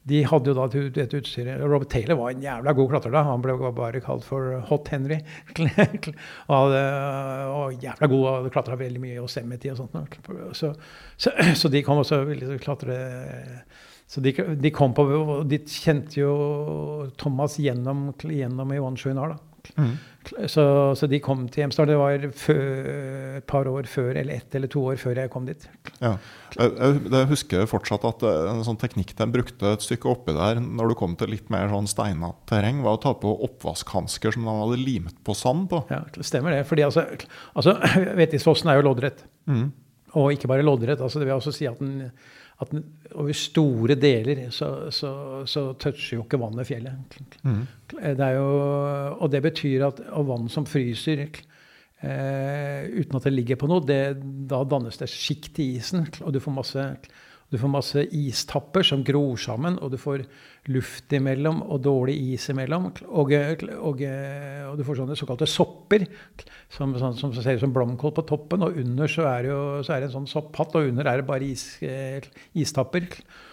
de hadde jo da dette utstyret. Robert Taylor var en jævla god klatrer da. Han ble bare kalt for Hot Henry. og, og jævla god og klatra veldig mye i Yosemite og sånt. Så, så, så de kom også ville klatre så de, de, kom på og De kjente jo Thomas gjennom, gjennom Ivan Sjuinar. Mm. Så, så, de kom til Hjemstad. Det var et par år før, eller ett eller to år før jeg kom dit. Ja. Jeg, jeg husker fortsatt at eh, en sånn teknikk de brukte et stykke oppi der når du kom til litt mer sånn steinete terreng, var å ta på oppvaskhansker som de hadde limt på sand på. Ja, det stemmer det. fordi altså, altså Vettisfossen er jo loddrett. Mm. Og ikke bare loddrett. Altså, det vil også si at den at over store deler så, så, så toucher jo ikke vannet fjellet. Mm. Det jo, og det betyr at vann som fryser eh, uten at det ligger på noe, det, da dannes det sjikt i isen. Og du får masse Du får masse istapper som gror sammen, og du får luft imellom og dårlig is imellom. Og, og, og du får sånne såkalte sopper som, sånn, som ser ut som blomkål på toppen. Og under så er, det jo, så er det en sånn sopphatt, og under er det bare is, eh, istapper.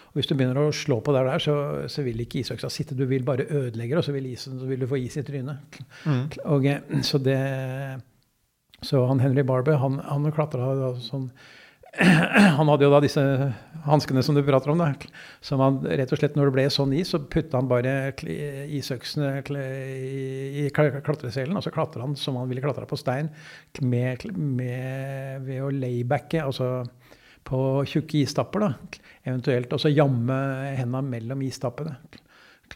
Og hvis du begynner å slå på der, der så, så vil ikke isøksa sitte. Du vil bare ødelegge det, og så vil, isen, så vil du få is i trynet. Mm. Og, så, det, så han Henry Barber, han, han klatra sånn han hadde jo da disse hanskene som du prater om. da, som han rett og slett Når det ble sånn is, så putta han bare isøksene i, klatreselen, og så klatra han som han ville klatra på stein med, med, ved å laybacke, altså på tjukke istapper. da, Eventuelt også jamme henda mellom istappene.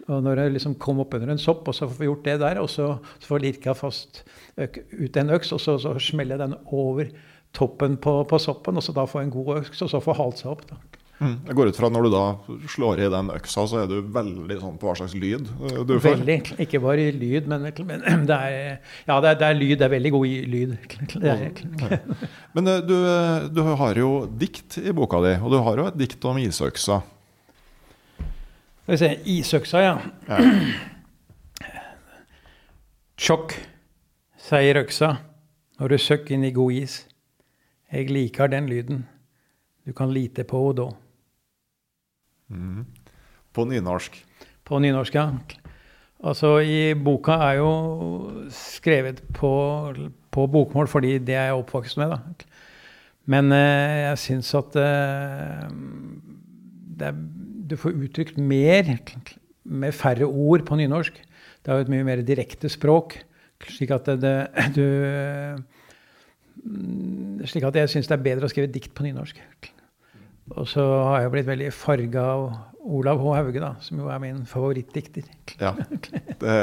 Og når jeg liksom kom opp under en sopp, og så får vi gjort det der, og så, så får lirka fast ut en øks, og så, så smeller den over toppen på, på, soppen, og så da få en god øks, og så få halt seg opp. da. Mm. Jeg går ut fra Når du da slår i den øksa, så er du veldig sånn på hva slags lyd eh, du får? Veldig. Ikke bare lyd, men, men det, er, ja, det, er, det er lyd. Det er veldig god lyd. Ja. Men eh, du, eh, du, har jo dikt i boka di, og du har jo et dikt om isøksa. Skal vi se Isøksa, ja. ja. Tjokk, sier øksa når du søkker inn i god is. Jeg liker den lyden. Du kan lite på henne da. Mm. På nynorsk? På nynorsk, ja. Altså, i boka er jo skrevet på, på bokmål fordi det er jeg oppvokst med, da. Men eh, jeg syns at eh, er, du får uttrykt mer med færre ord på nynorsk. Det er jo et mye mer direkte språk. Slik at det, det, du slik at jeg syns det er bedre å skrive dikt på nynorsk. Og så har jeg blitt veldig farga av Olav H. Hauge, da, som jo er min favorittdikter. Ja, det,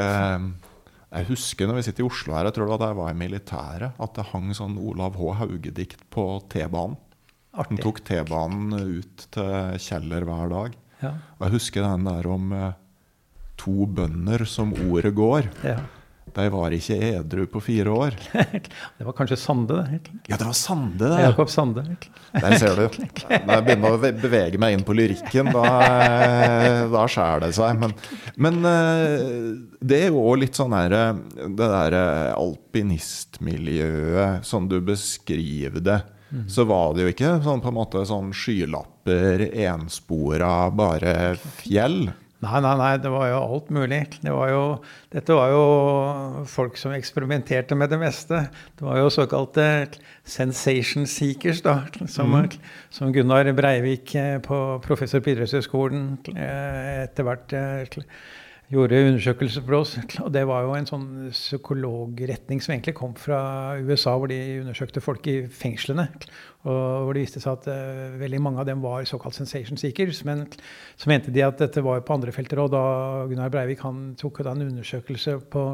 jeg husker når vi sitter i Oslo her, jeg tror det var da jeg var i militæret, at det hang sånn Olav H. Hauge-dikt på T-banen. Han tok T-banen ut til Kjeller hver dag. Ja. Og jeg husker den der om eh, to bønder som ordet går. Ja. De var ikke edru på fire år. det var kanskje Sande, det. Ja, det var Sande, det. Jakob Sande. Der ser du. Når jeg begynner å bevege meg inn på lyrikken, da, da skjærer det seg. Men, men, eh, det er jo òg litt sånn her Det derre alpinistmiljøet som du beskriver det. Mm. Så var det jo ikke sånn på en måte sånn skylapper, enspora, bare fjell. Nei, nei, nei, det var jo alt mulig. Det var jo, dette var jo folk som eksperimenterte med det meste. Det var jo såkalte sensation seekers, da. Som, mm. som Gunnar Breivik eh, på professor på idrettshøgskolen eh, etter hvert eh, gjorde undersøkelser for oss. Og det var jo en sånn psykologretning som egentlig kom fra USA, hvor de undersøkte folk i fengslene. Og hvor det viste seg at uh, veldig mange av dem var såkalt sensation seekers. Men så mente de at dette var på andre felter. Og da Gunnar Breivik han tok da en undersøkelse på,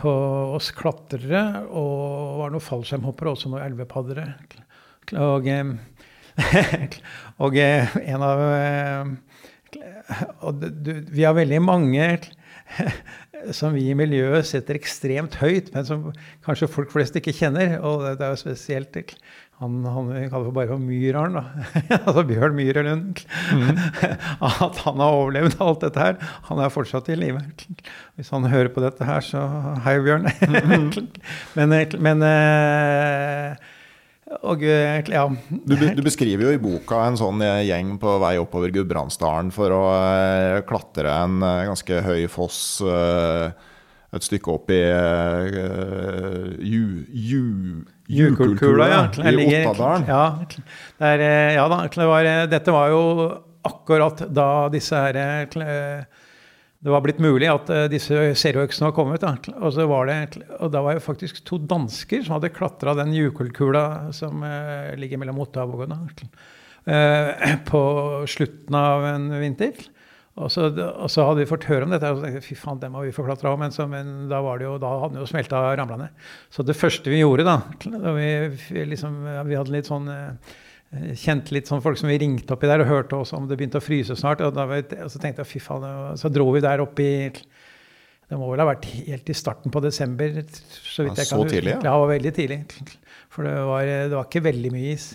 på oss klatrere, og var noen fallskjermhoppere, også noen elvepaddere. Og, og en av og du, vi har veldig mange som vi i miljøet setter ekstremt høyt, men som kanskje folk flest ikke kjenner. Og det, er jo spesielt han, han vi kaller for bare for Myrarn, altså Bjørn Myhrelund. Mm. At han har overlevd alt dette her. Han er fortsatt i live. Hvis han hører på dette her, så hei, Bjørn. Mm. men, men uh, og, eh, ja. du, du, beskriver jo i boka en sånn eh, gjeng på vei oppover Gudbrandsdalen for å uh, klatre en ganske høy foss et stykke opp i Jukulkula, ja. I Ottadalen. Ja, der, ja da, det var, dette var jo akkurat da disse her det var blitt mulig at uh, disse serieøksene var kommet. Da. Og, det, og da var det faktisk to dansker som hadde klatra den jukelkula som uh, ligger mellom Otta og uh, på slutten av en vinter. Og så, og så, hadde vi fått høre om dette, og så tenkte fy faen, dem må vi få klatra òg. Men, men, da, var jo, da hadde det jo smelta og ramla ned. Så det første vi gjorde, da, da vi, liksom, vi hadde litt sånn Eh, kjente litt sånn folk som vi ringte oppi der og hørte også om det begynte å fryse snart. Og, da, og så tenkte jeg fy faen, så dro vi der opp i Det må vel ha vært helt i starten på desember. Så, vidt jeg kan, så tidlig? Ja, ja veldig tidlig. For det var, det var, ikke veldig mye is.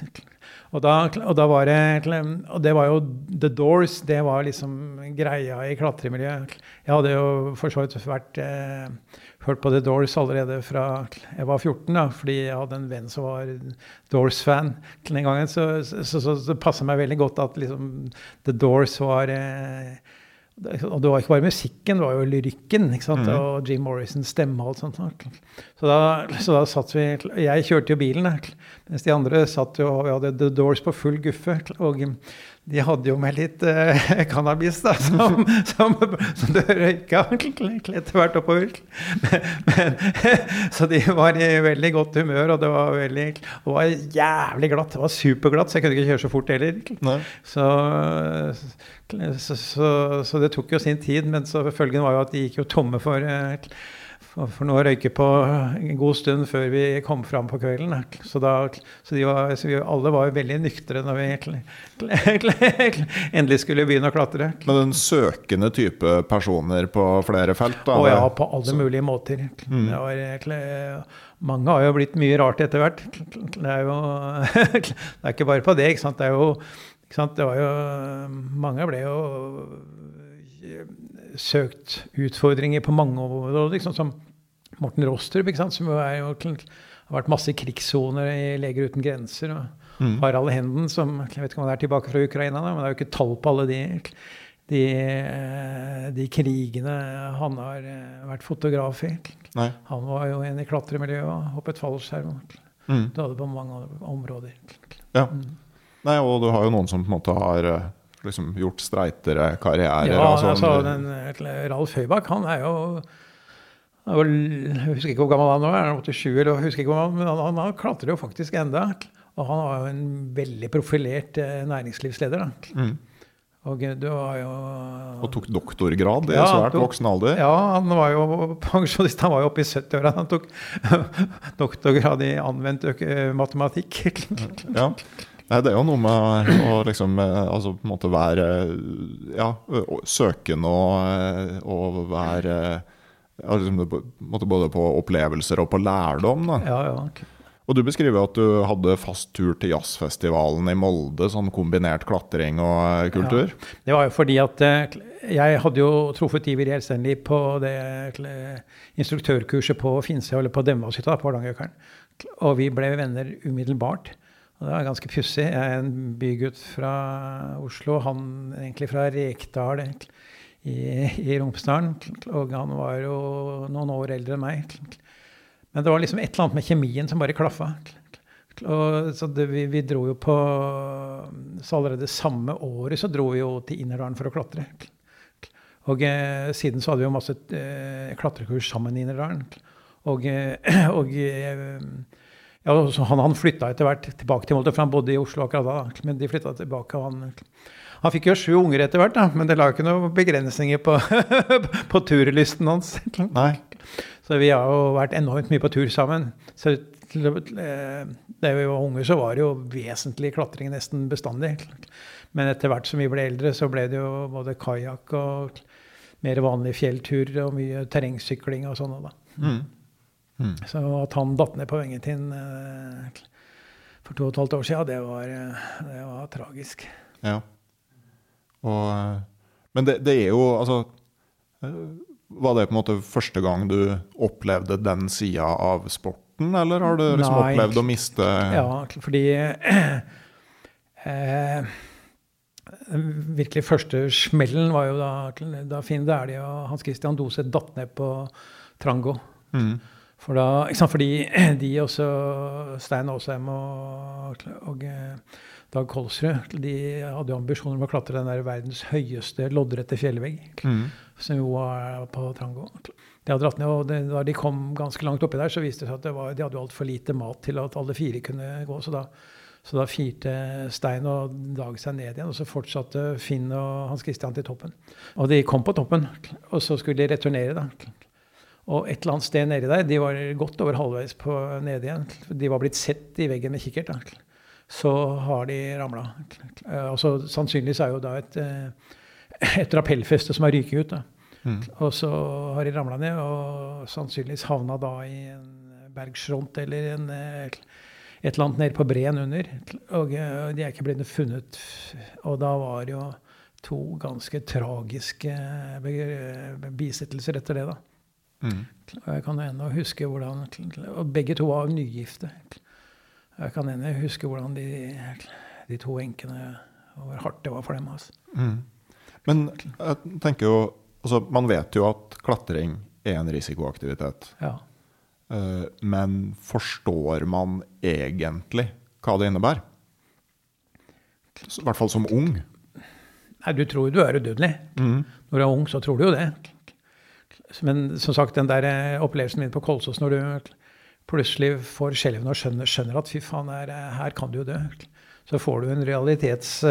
Og da, og da var det Og det var jo The Doors. Det var liksom greia i klatremiljøet. Jeg hadde jo for så vidt vært eh, hørt på The Doors allerede fra jeg var 14, da, fordi jeg hadde en venn som var Doors-fan den gangen. Så, så, så, så det passa meg veldig godt at liksom The Doors var eh, og det var ikke bare musikken, det var jo lyrikken. ikke? Mm. Og Jim Morrisons stemme og alt sånt. Så da, så da satt vi Jeg kjørte jo bilen, mens de andre satt jo Vi hadde The Doors på full guffe. Og de hadde jo med litt eh, cannabis, da, som, som, som du røyka etter hvert oppover. Men, men, så de var i veldig godt humør, og det var veldig det var jævlig glatt. Det var superglatt, så jeg kunne ikke kjøre så fort heller. Så, så, så, så, det tok jo sin tid, men så følgen var jo at de gikk jo tomme for for, for noe å røyke på en god stund før vi kom fram på kvelden. Så, da, så, var, så vi alle var veldig nyktre når vi endelig skulle begynne å klatre. Men den søkende type personer på flere felt? Da, Å ja, på alle mulige måter. Mm. Var, mange har jo blitt mye rart etter hvert. Det er jo det er ikke bare på det. ikke sant? Det er jo, det var jo Mange ble jo søkt utfordringer på mange områder. Liksom, som Morten Rostrup, som jo har vært masse krigssoner i Leger uten grenser. og mm. Harald Henden, som jeg vet ikke om han er tilbake fra Ukraina, men det er jo ikke tall på alle de, de, de krigene han har eh, vært fotograf i. Nei. Han var jo en i klatremiljøet og hoppet fallskjerm. Mm. Hadde på mange områder. Ja. Mm. Nei, og du har jo noen som på en måte har eh, liksom gjort streitere karrierer. Ja, sånn. altså, den, Ralf Høybakk han er jo jeg husker ikke hvor gammel han er, 87 eller jeg husker ikke hvor gammel, men han, han, klatrer jo faktisk enda. Og han var jo en veldig profilert næringslivsleder. næringslivsleder. Mm. Og du har jo Og tok doktorgrad i ja, svært tok, voksen alder? Ja, han var jo pensjonist. Han var jo oppe i 70-åra. Han tok doktorgrad i anvendt matematikk. ja. Nei, det er jo noe med å liksom eh, altså på en måte være ja, søkende og, og være liksom, Både på opplevelser og på lærdom. Da. Ja, ja, okay. Og du beskriver at du hadde fast tur til jazzfestivalen i Molde, sånn kombinert klatring og eh, kultur? Ja, det var jo fordi at eh, jeg hadde jo truffet Iver Gjelstenli på det instruktørkurset på Finse, eller på Demvahytta på Hardangerøkeren. Og vi ble venner umiddelbart. Og det var ganske pussig. Jeg er en bygutt fra Oslo, han egentlig fra Rekdal i, i Romsdalen. Og han var jo noen år eldre enn meg. Men det var liksom et eller annet med kjemien som bare klaffa. Og så det, vi, vi, dro jo på Så allerede samme året så dro vi jo til Innerdalen for å klatre. Og eh, siden så hadde vi jo masse eh, klatrekurs sammen i Innerdalen. Og, eh, og eh, ja, han, han flytta etter hvert tilbake til Molde, for han bodde i Oslo akkurat da. Men de flytta tilbake. han, han fikk jo sju unger etter hvert, da, men det la ikke noen begrensninger på, på turlysten hans. Nei. Så vi har jo vært enormt mye på tur sammen. Så da vi var unge, så var det jo vesentlig klatring nesten bestandig. Men etter hvert som vi ble eldre, så ble det jo både kajakk og mer vanlige fjellturer og mye terrengsykling og sånn. da. Mm. Mm. Så at han datt ned på Vengetinn eh, for to og et halvt år siden, det var, eh, det var tragisk. Ja. Og, eh, men det, det, er jo altså Var det på en måte første gang du opplevde den sida av sporten, eller har du liksom Nei. opplevd å miste Ja, fordi eh, virkelig første smellen var jo da, da Finn Dæhlie og Hans Christian Doseth datt ned på Trango. Mm. For da, sant, fordi de også, Stein Aasheim og, og eh, Dag Kolsrud, de hadde jo ambisjoner om å klatre den der verdens høyeste loddrette fjellvegg, mm. som jo er på Trango. De hadde dratt ned, og det, Da de kom ganske langt oppi der, så viste det seg at det var, de hadde altfor lite mat til at alle fire kunne gå. Så da, så da firte Stein og Dag seg ned igjen, og så fortsatte Finn og Hans Christian til toppen. Og de kom på toppen, og så skulle de returnere. da. Og et eller annet sted nedi der, de var godt over halvveis på nede igjen. De var blitt sett i veggen med kikkert. Da. Så har de ramla. Altså, sannsynligvis er jo da et, eh, et rappellfeste som har ryket ut. Da. Mm. Og så har de ramla ned, og sannsynligvis havna da i en bergskjont eller en, et eller annet nede på breen under. Og eh, de er ikke blitt funnet. Og da var det jo to ganske tragiske bisettelser etter det, da. Mm. Og jeg kan ennå huske hvordan Og begge to var nygifte. Jeg kan ennå huske hvordan de, de to enkene Hvor hardt det var for dem. Altså. Mm. Men jeg tenker jo altså, Man vet jo at klatring er en risikoaktivitet. Ja. Eh, Men forstår man egentlig hva det innebærer? I hvert fall som ung. Nei, du tror jo du er udødelig. Når du er ung, så tror du jo det. Men som sagt, den der eh, opplevelsen min på Kolsås, når du plutselig får skjelven og skjønner, skjønner at fy faen, her, her kan du jo dø. Så får du en realitets...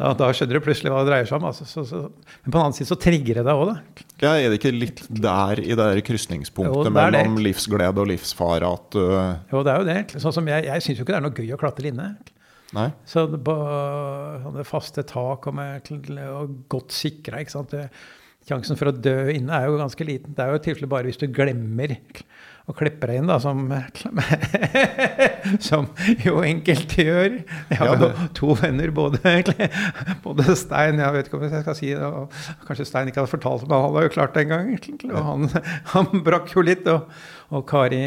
da, da skjønner du plutselig hva det dreier seg om. Altså. Så, så. Men på den annen side så trigger det deg òg, da. Ja, er det ikke litt der i det krysningspunktet mellom livsglede og livsfare at uh, Jo, det er jo det. Sånn som jeg jeg syns jo ikke det er noe gøy å klatre inne. Nei? Så det, på sånne faste tak og, med, og godt sikra. Sjansen for å dø inne er jo ganske liten. Det er jo tilfelle bare hvis du glemmer å klippe deg inn, da, som, som jo enkelte gjør. Jeg har jo to venner, både, både Stein Jeg vet ikke om jeg skal si det, og kanskje Stein ikke hadde fortalt det, men han hadde jo klart det en gang. Og han, han brakk jo litt. Og, og Kari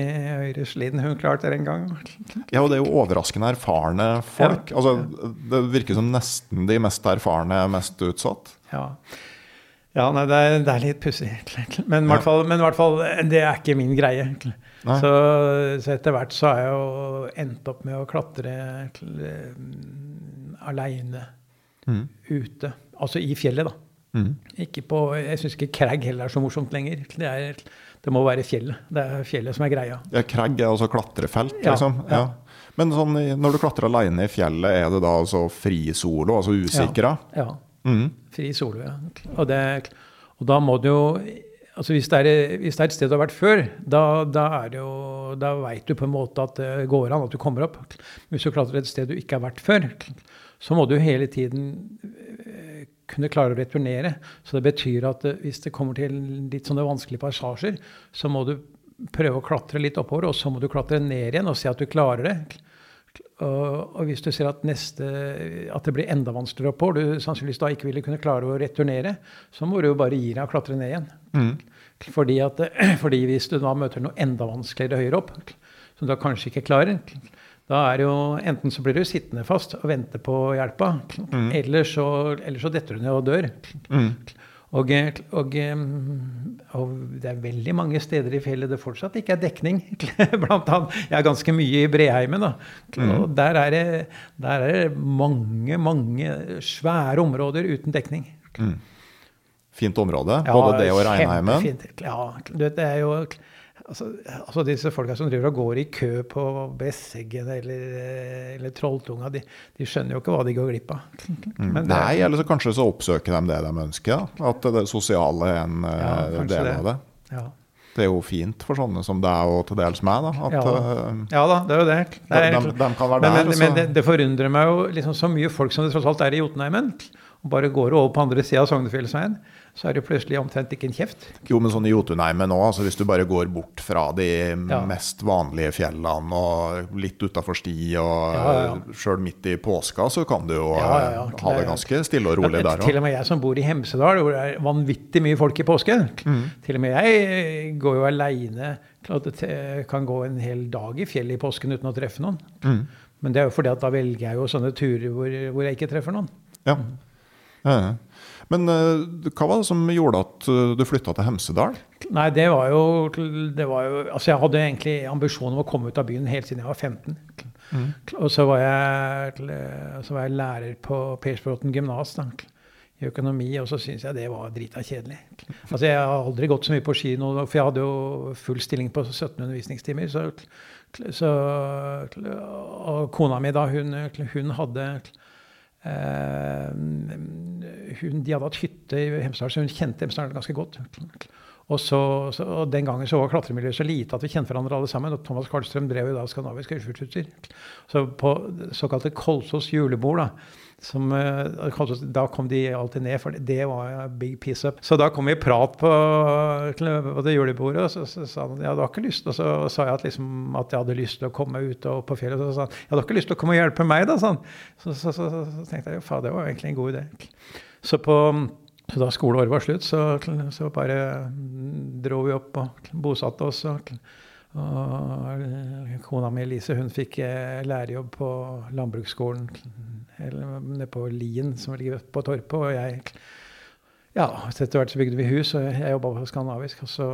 Øyresliden, hun klarte det en gang. Ja, og det er jo overraskende erfarne folk. Altså, det virker som nesten de mest erfarne er mest utsatt. Ja. Ja, nei, det er, det er litt pussig. Men, i hvert Ja. fall- men hvert fall, det er ikke min greie. Så, så etter hvert så har jeg jo endt opp med å klatre um, aleine Mm. ute. Altså i fjellet, da. Mm. Ikke på, jeg syns ikke Krag heller er så morsomt lenger. Det, er, det må være fjellet. Det er fjellet som er greia. Ja, Crag er altså klatrefelt, liksom. ja. Ja. Men sånn, når du klatrer alene i fjellet, er det da altså fri solo, altså usikra? Ja. Mm. Fri solo, ja. Og, det, og da må du jo altså hvis, det er, hvis det er et sted du har vært før, da, da, er det jo, da veit du på en måte at det går an, at du kommer opp. Hvis du klatrer et sted du ikke har vært før, så må du hele tiden eh, kunne klare å returnere. Så det betyr at eh, hvis det kommer til litt sånne vanskelige passasjer, så må du prøve å klatre litt oppover, og så må du klatre ned igjen og se at du klarer det. Og, og hvis du ser at, neste, at det blir enda vanskeligere oppover, du sannsynligvis da ikke ville kunne klare å returnere, så må du jo bare gi deg og klatre ned igjen. Mm. Fordi, at, fordi hvis du da møter noe enda vanskeligere høyere opp, som du da kanskje ikke klarer, da er det jo enten så blir du sittende fast og vente på hjelpa, eller, så, eller så detter du ned og dør. Mm. Og, og, og det er veldig mange steder i fjellet det fortsatt ikke er dekning. Blant annet, jeg er ganske mye i Breheimen. Da. Og der er, det, der er det mange, mange svære områder uten dekning. Mm. Fint område, både det og Reinheimen. Ja, det er jo altså, altså disse folka som driver og går i kø på Besseggen eller, eller Trolltunga, de, de skjønner jo ikke hva de går glipp av. Mm. Men det Nei, eller så kanskje så oppsøker de det de ønsker. da. At det sosiale er en eh, Ja, del av det. Ja. Det er jo fint for sånne som deg og til dels meg. da, at Ja. eh, ja da, det er jo det. det er, de, de kan være men, der. men, men det, det forundrer meg jo liksom så mye folk som det tross alt er i Jotunheimen. Og bare går over på andre sida av Sognefjellsveien, så er det plutselig omtrent ikke en kjeft. Jo, men sånn i Jotunheimen òg, altså hvis du bare går bort fra de Ja. mest vanlige fjellene og litt utafor sti, og Ja, ja, ja. sjøl midt i påska, så kan du jo eh, ha det ganske stille og rolig Ja, der Til og med jeg som bor i Hemsedal, hvor det er vanvittig mye folk i påske. Mm. Til og med jeg går jo aleine. Kan gå en hel dag i fjellet i påsken uten å treffe noen. Mm. Men det er jo fordi at da velger jeg jo sånne turer hvor, hvor jeg ikke treffer noen. Ja. Ja. Men eh, hva var det som gjorde at eh, du flytta til Hemsedal? Nei, det var jo, det var jo Altså, jeg hadde egentlig ambisjon om å komme ut av byen helt siden jeg var 15. Mm. Og så var jeg, så var jeg lærer på Persbråten gymnas i økonomi, og så syntes jeg det var drita kjedelig. Altså, jeg har aldri gått så mye på ski nå, for jeg hadde jo full stilling på 17 undervisningstimer. Så, så, og kona mi, da, hun, hun hadde hun, De hadde hatt hytte i Hemsedal, så hun kjente Hemsedal ganske godt. Og, så, så, og den gangen så var klatremiljøet så lite at vi kjente hverandre alle sammen. Og Thomas Karlstrøm drev jo da skandinavisk høyfjellsutstyr. Så på såkalte Kolsås julebord, da, som, eh, da kom de alltid ned, for det var big piece up. Så da kom vi i prat på, på det julebordet, og så, så, sa han ja, du har ikke lyst Og så sa jeg at, liksom, at jeg hadde lyst til å komme ut og på fjellet. Og så sa han ja, du har ikke lyst til å komme og hjelpe meg, da? Sånn. Så, så, så, tenkte jeg jo faen, det var egentlig en god idé. Så, på, da skoleåret var slutt, så, så bare dro vi opp og bosatte oss. og og kona mi Elise hun fikk eh, lærerjobb på landbruksskolen nede på Lien, som ligger på Torpet. Og jeg Ja, etter hvert så bygde vi hus, og jeg jobba på Skandinavisk. Og så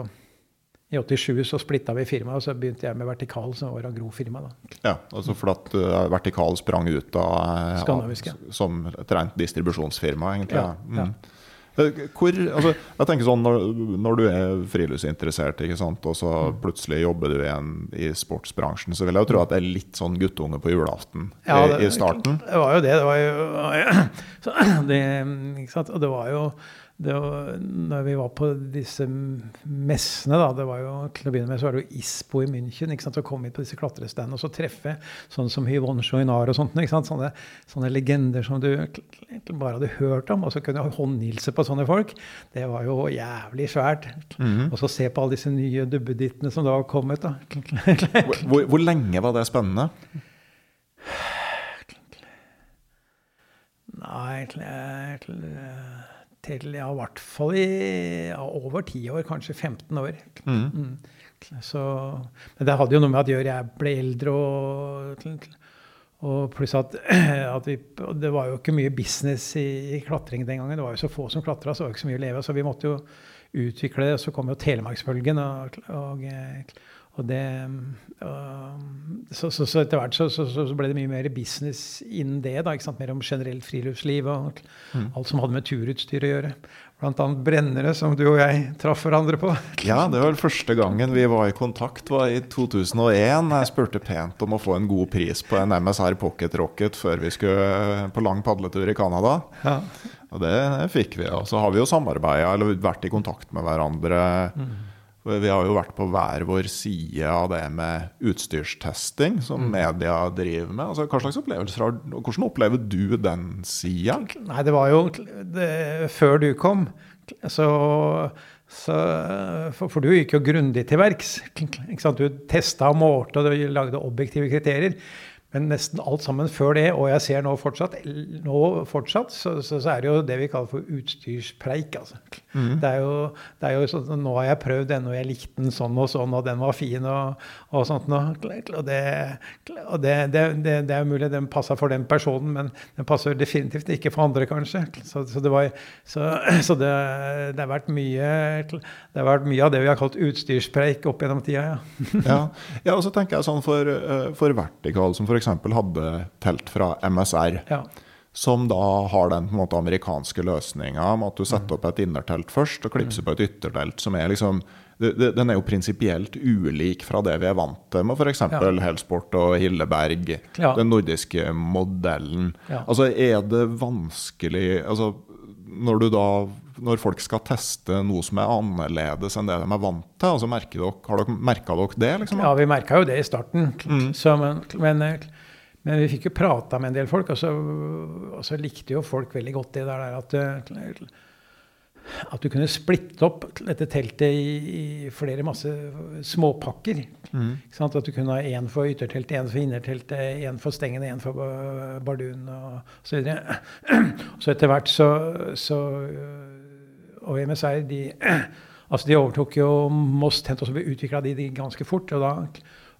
i 87 så splitta vi firmaet, og så begynte jeg med Vertikal, som var agrofirma. da. Ja, altså for at uh, Vertikal sprang ut av, Skandinavisk, ja. som et rent distribusjonsfirma, egentlig. Ja, ja. Mm. Eh, hvor, altså, jeg tenker sånn, når, når, du er friluftsinteressert ikke sant? og så mm. plutselig jobber du igjen i sportsbransjen, så vil jeg jo tro at det er litt sånn guttunge på julaften ja, det, i, starten? Det var jo det. Det var jo, så, det, ikke sant? Og det var jo var, når vi var på disse messene, da, det var jo, til å begynne med så var det jo ISPO i München. ikke sant, Å komme hit på disse klatrestandene og så treffe sånn som Yvonne Joinar og sånt. ikke sant, Sånne, sånne legender som du bare hadde hørt om. Og så kunne du håndhilse på sånne folk. Det var jo jævlig svært. Mm -hmm. Og så se på alle disse nye dubbedittene som da har kommet. da. hvor, hvor lenge var det spennende? Nei, til, ja, i hvert fall i ja, over ti år, kanskje 15 år. Mm. Mm. Så, men det hadde jo noe med at gjør jeg ble eldre og, og pluss at, at vi, det var jo ikke mye business i, i, klatring den gangen. Det var jo så få som klatra, så det var ikke så mye å leve av. Så vi måtte jo utvikle det. Så kom jo Telemarksbølgen. Og, og, og det så, så, så, etter hvert så, så, ble det mye mer business innen det. da? Mer om generelt friluftsliv og mm. alt som hadde med turutstyr å gjøre. Blant annet brennere, som du og jeg traff hverandre på. Ja, det var vel første gangen vi var i kontakt, var i 2001. Jeg spurte pent om å få en god pris på en MSR Pocket Rocket før vi skulle på lang padletur i Canada. Ja. Og det fikk vi. Og så har vi jo samarbeida, eller vært i kontakt med hverandre. Mm vi har jo vært på hver vår side av det med utstyrstesting, som mm. media driver med. Altså, hva slags opplevelser har, Hvordan opplever du den sida? Nei, det var jo det, Før du kom, så, så for, for, du gikk jo grundig til verks. Du testa og målte, og du lagde objektive kriterier. Men nesten alt sammen før det, og jeg ser nå fortsatt, nå fortsatt så, så, så er det jo det vi kaller for utstyrspreik. Altså. Mm. Det, er jo, det, er jo, sånn Nå har jeg prøvd denne, og jeg likte den sånn og sånn, og den var fin, og, og sånt. Og, det, og det, det, det, er mulig den passa for den personen, men den passer definitivt ikke for andre, kanskje. Så, så det, var, så, det, har vært mye det har vært mye av det vi har kalt utstyrspreik opp gjennom tida, ja. ja. ja. og så tenker jeg sånn for, eh, for Vertikal, som f.eks f.eks. hadde telt fra MSR. Ja. Som da har den måte, amerikanske løsninga med at du setter opp et innertelt først og klipser på et yttertelt. som er liksom den er jo prinsipielt ulik fra det vi er vant til med f.eks. Ja. Helsport og Hilleberg. Ja. Den nordiske modellen. Ja. Altså, er det vanskelig altså, når, da, når folk skal teste noe som er annerledes enn det de er vant til, altså, dere, har dere merka dere det? Liksom? Ja, vi merka jo det i starten. Mm. Så, men, men, men, vi fikk jo prata med en del folk, og så, og så, likte jo folk veldig godt det der at at du kunne splitte opp dette teltet i, i flere masse småpakker. Mm. At du kunne ha én for ytterteltet, én for innerteltet, én for stengene, én for bardun og så videre. Så etter hvert så, så Og MSR de, altså de overtok jo Moss Tent, og så utvikla de de ganske fort. og da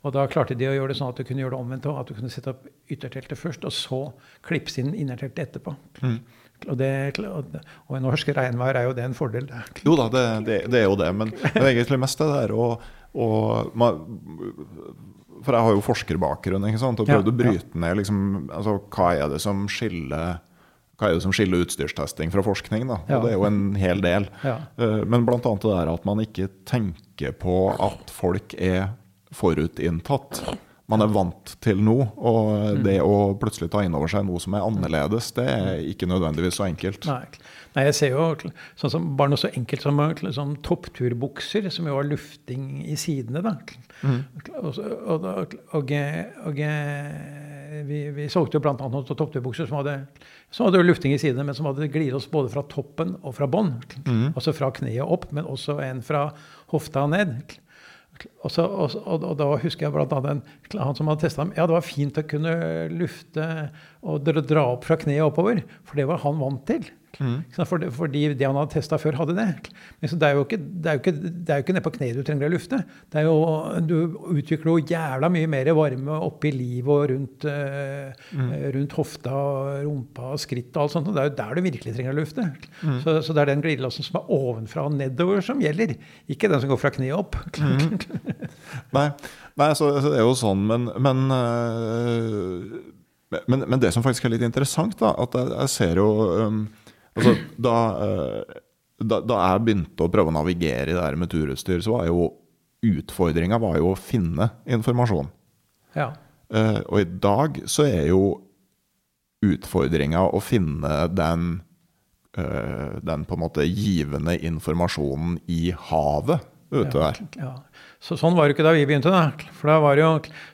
og da klarte de å gjøre det sånn at du kunne gjøre det omvendt òg. At du kunne sette opp ytterteltet først, og så klipse inn innerteltet etterpå. Mm. Og, det, og, i norsk regnvær er jo det en fordel. Jo da, det, det, det er jo det. Men det er egentlig mest det der å For jeg har jo forskerbakgrunn ikke sant? og prøvd ja, å bryte ned liksom, altså, hva er det som skiller hva er det som skiller utstyrstesting fra forskning? da? Og det er jo en hel del. Ja. Eh, men bl.a. det der at man ikke tenker på at folk er forutinntatt. man er vant til noe. Og det å plutselig ta inn over seg noe som er annerledes, det er ikke nødvendigvis så enkelt. Nei, Nei jeg ser jo sånn som bare noe så enkelt som sånn toppturbukser, som jo har lufting i sidene. da. Mm. Og, og, og, og, og vi, vi, solgte bl.a. noen topptøybukser som hadde, som hadde lufting i sidene, men som hadde glidelås både fra toppen og fra bånn. Mm. Altså fra kneet opp, men også en fra hofta ned. Og, så, og, og, og, da husker jeg bl.a. han som hadde testa dem. Ja, det var fint å kunne lufte og dra opp fra kneet oppover, for det var han vant til. Mm. For, fordi det han hadde testa før, hadde det. Men det er jo ikke, det er jo ikke, det er jo ikke nede på kneet du trenger å lufte. Det er jo, du utvikler jo jævla mye mer varme oppi livet og rundt, uh, mm. rundt hofta, rumpa, skritt og alt sånt. Og det er jo der du virkelig trenger å lufte. Mm. Så, så, det er den glidelåsen som er ovenfra og nedover, som gjelder. Ikke den som går fra kneet opp. Nei, Nei så, så, det er jo sånn, men, men øh... men, men, det som faktisk er litt interessant, da, at jeg, jeg ser jo um, Altså, da, eh, da, da, jeg begynte å prøve å navigere i det her med turutstyr, så var jo utfordringa å finne informasjon. Ja. Uh, og i dag så er jo utfordringa å finne den, uh, den på en måte givende informasjonen i havet ute der. Ja, Så sånn var det ikke da vi begynte. da. For da var det jo,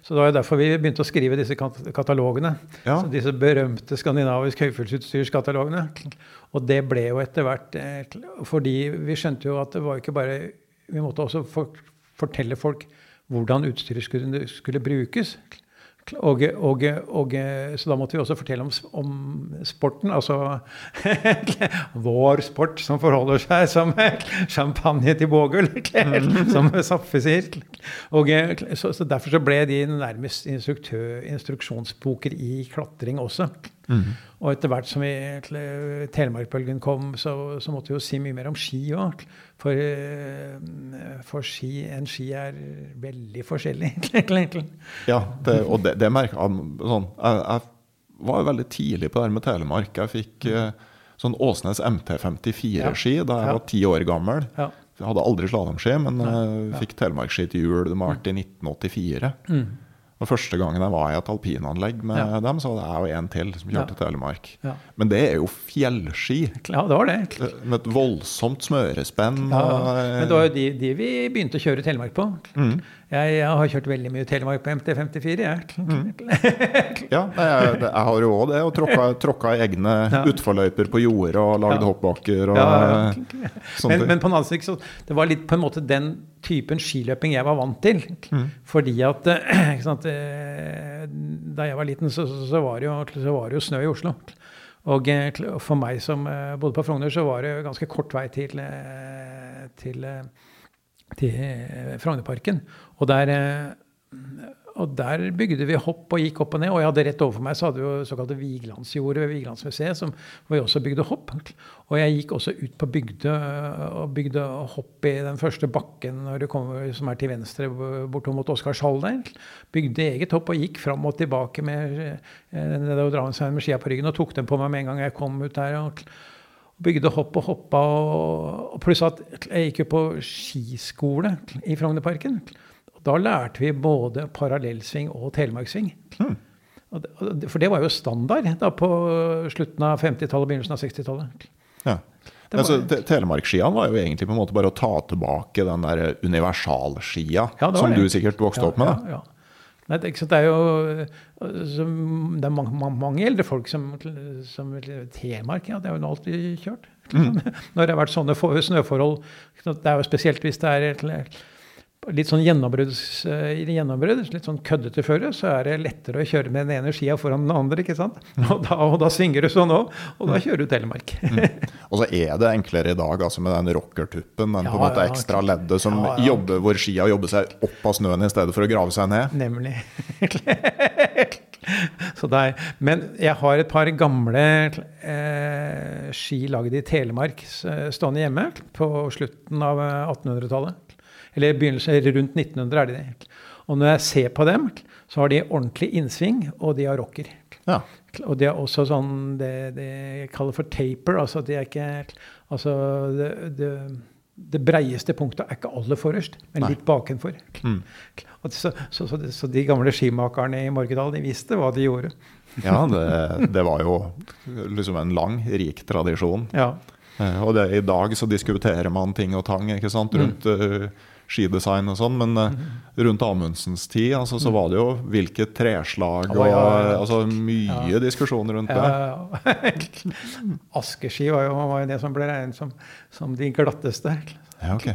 så det var jo derfor vi begynte å skrive disse katalogene. Ja. disse berømte skandinavisk høyfjellsutstyrskatalogene. Og det ble jo etter hvert eh, Fordi vi skjønte jo at det var ikke bare Vi måtte også fortelle folk hvordan utstyret skulle, skulle brukes. Og, og, og, så da måtte vi også fortelle om, om sporten, altså vår sport som forholder seg som champagne til bågull, som Saffe sier. Og, så, så, Derfor så ble de nærmest instruksjonsboker i klatring også. Mm. Og etter hvert som Telemarkbølgen kom, så, så, måtte vi jo si mye mer om ski òg. For, eh, for ski, en ski er veldig forskjellig, egentlig. Ja, det, og det, det merka sånn, jeg, jeg var veldig tidlig på det her med Telemark. Jeg fikk mm. sånn Åsnes MT54-ski ja. da jeg ja. var ti år gammel. Ja. Jeg hadde aldri slalåmski, men jeg fikk Telemarkski til jul. Det var i 1984. Mm. Og Første gangen jeg var i et alpinanlegg med ja. dem, så var det jeg og en til som kjørte ja. Telemark. Ja. Men det er jo fjellski. Ja, det var det. Eh, med et voldsomt smørespenn. Ja, men det var jo de, de, vi begynte å kjøre Telemark på. Mm. Jeg, jeg, har kjørt veldig mye Telemark på MT54. Jeg. Mm. ja, jeg, jeg, har jo òg det. Og tråkka, tråkka egne ja. utforløyper på jordet og lagd hoppbakker. Og, ja, men, men, på en annen side så det var litt på en måte den typen skiløping jeg var vant til. Mm. Fordi at sant, eh, Da jeg var liten, så, så, var jo, så, var det jo, snø i Oslo. Og for meg som eh, bodde på Frogner, så var det ganske kort vei til, eh, til til eh, Frognerparken. Og der, eh, og der bygde vi hopp og gikk opp og ned. Og jeg hadde rett overfor meg så hadde vi jo såkalte Vigelandsjordet ved Vigelandsmuseet, som, vi også bygde hopp. Og jeg gikk også ut på bygde og bygde hopp i den første bakken kommer, som er til venstre bortom mot Oscarshall der. Bygde eget hopp og gikk fram og tilbake med, eh, nedover Drammenshaugen med skia på ryggen og tok dem på meg med en gang jeg kom ut der. og bygde hopp og hoppa. Og, pluss at jeg gikk jo på skiskole i Frognerparken. Da lærte vi både parallellsving og telemarksving. Hmm. For det var jo standard da på slutten av 50-tallet og begynnelsen av 60-tallet. Ja. Altså, Telemarksskiene var jo egentlig på en måte bare å ta tilbake den der universalskia ja, som du sikkert vokste ja, opp med. Ja. Nei, det, det, er jo det er mange, mange eldre folk som, som Telemark, ja, det har jo alltid kjørt. Mm. Når det har vært sånne snøforhold. Det er jo spesielt hvis det er litt sånn gjennombrudd, gjennombrudd litt sånn køddete føre, så er det lettere å kjøre med den ene skia foran den andre. ikke sant? Og da, og da svinger du sånn òg, og da kjører du Telemark. mm. Og så er det enklere i dag altså med den rockertuppen, den ja, på en måte ekstra leddet som ja, ja. jobber hvor skia jobber seg opp av snøen i stedet for å grave seg ned. Nemlig. Men jeg har et par gamle eh, ski lagd i Telemark stående hjemme på slutten av 1800-tallet. Eller begynnelsen, rundt 1900 er de det. Og når jeg ser på dem, så har de ordentlig innsving, og de har rocker. Ja. Og de har også sånn det de kaller for taper. Altså de er ikke Altså det, det, det breieste punktet er ikke aller forrest, men Nei. litt bakenfor. Mm. Så, så, så, så de gamle skimakerne i Morgedal de visste hva de gjorde. Ja, det, det var jo liksom en lang, rik tradisjon. Ja. Eh, Og det, i dag så diskuterer man ting og tang ikke sant, Mm. rundt eh, skidesign og sånn, men eh, rundt Amundsens tid altså, så var det jo hvilket treslag og ja, ja. altså, mye diskusjon rundt det. Askeski var jo, var jo det som ble regnet som, som de glatteste. Ja, okay.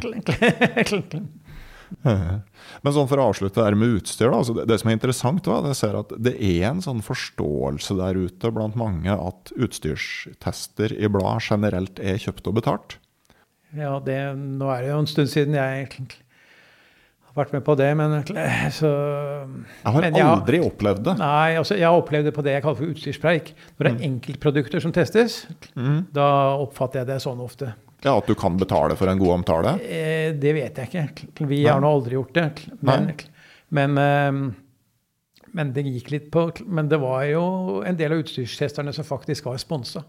Men sånn for å avslutte det med utstyr, da, altså det, det som er interessant, da, det ser at det er en sånn forståelse der ute blant mange at utstyrstester i blad generelt er kjøpt og betalt. Ja, det, nå er det jo en stund siden jeg vært med på det, men så Jeg har Men aldri opplevd det. Nei, altså jeg har opplevd det på det jeg kaller for utstyrspreik. Når det er enkeltprodukter som testes, da oppfatter jeg det sånn ofte. Ja, At du kan betale for en god omtale. Eh, det vet jeg ikke. Vi har nå aldri gjort det. Men, men, eh, men det gikk litt på Men det var jo en del av utstyrstesterne som faktisk var sponsa.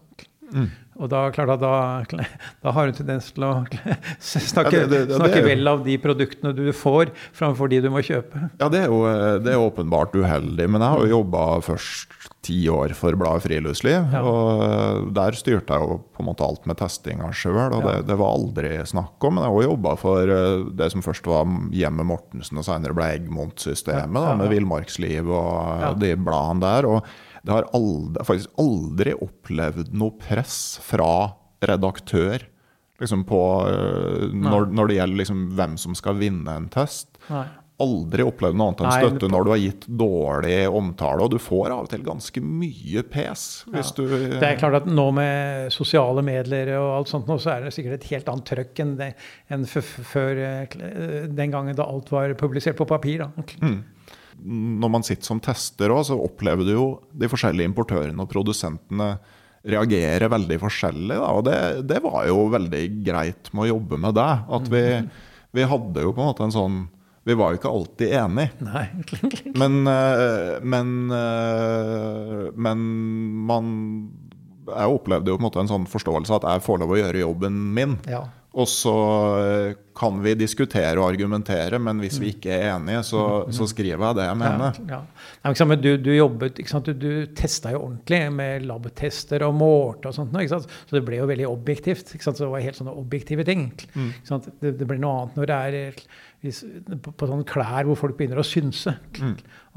Og da, klart at da, da har du tendens til å snakke, Ja, det- det- det snakke vel av de produktene du får, framfor de du må kjøpe. Ja, det er jo det er åpenbart uheldig, men jeg har jo jobba først ti år for bladet Friluftsliv. Ja. Og der styrte jeg jo på en måte alt med testinga sjøl, og det, var aldri snakk om. Men jeg har òg jobba for eh, det som først var Hjemmet Mortensen, og senere ble Eggmont-systemet, Ja, med. Villmarksliv og de bladene der. og det har aldri, faktisk aldri opplevd noe press fra redaktør liksom på, eh, når, når det gjelder liksom hvem som skal vinne en test Nei. aldri opplevd noe annet enn Nei, støtte det- når du har gitt dårlig omtale. Og du får av og til ganske mye pes hvis du Det er klart at nå med sosiale medier og alt sånt, nå, så er det sikkert et helt annet trøkk enn, det, enn før eh, den gangen da alt var publisert på papir. Da. Når man sitter som tester òg, så opplever du jo de forskjellige importørene og produsentene reagerer veldig forskjellig. Da. Og det, det var jo veldig greit med å jobbe med det. At vi, vi hadde jo på en måte en sånn Vi var jo ikke alltid enige. Nei. Men, eh, men, eh, men man Jeg opplevde jo på en måte en sånn forståelse at jeg får lov å gjøre jobben min. Ja. Og så eh, kan vi diskutere og argumentere, men hvis vi ikke er enige, så, så skriver jeg det jeg mener. Ja, ja. Du, du jobbet. Du, du testa jo ordentlig med labtester og målte og sånt. Så det ble jo veldig objektivt. Så det var helt sånne objektive ting. Det, det blir noe annet når det er hvis, på, på sånne klær hvor folk begynner å synse.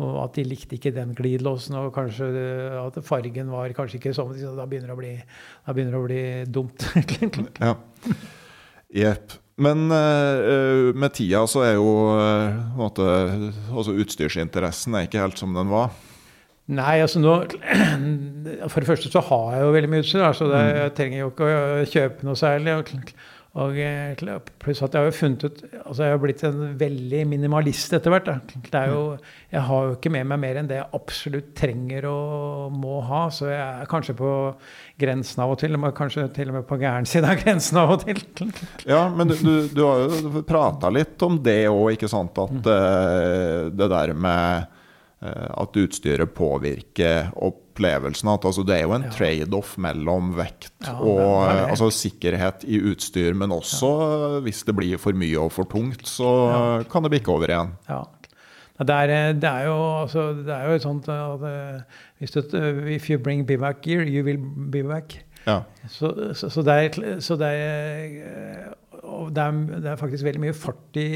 Og at de likte ikke den glidelåsen, og kanskje at fargen var kanskje ikke sånn. Da begynner det å bli, begynner det å bli dumt. Ja. Jepp. Men uh, med tida så er jo uh, måte, altså utstyrsinteressen er ikke helt som den var. Nei, altså nå For det første så har jeg jo veldig mye utstyr. Altså det, jeg trenger jo ikke å kjøpe noe særlig. Og, og eh, pluss at jeg har jo funnet ut Altså jeg har blitt en veldig minimalist etter hvert. er jo, jeg har jo ikke med meg mer enn det jeg absolutt trenger og må ha. Så jeg er kanskje på grensen av og til. Kanskje til og med på gæren side av grensen av og til. Ja, men du, du, du har jo prata litt om det òg, ikke sant? At mm. det der med eh, at utstyret påvirker opplevelsen. At altså, det er jo en Ja. trade-off mellom vekt Ja, og eh, altså, sikkerhet i utstyr. Men også ja. hvis det blir for mye og for tungt, så kan det bikke over igjen. Ja. Det er, det er jo altså, det er jo sånt at uh, If you bring bivac gear, you will bivac. Ja. Så, så, så, det er, så det, er, eh, og det, er, det er faktisk veldig mye fart i,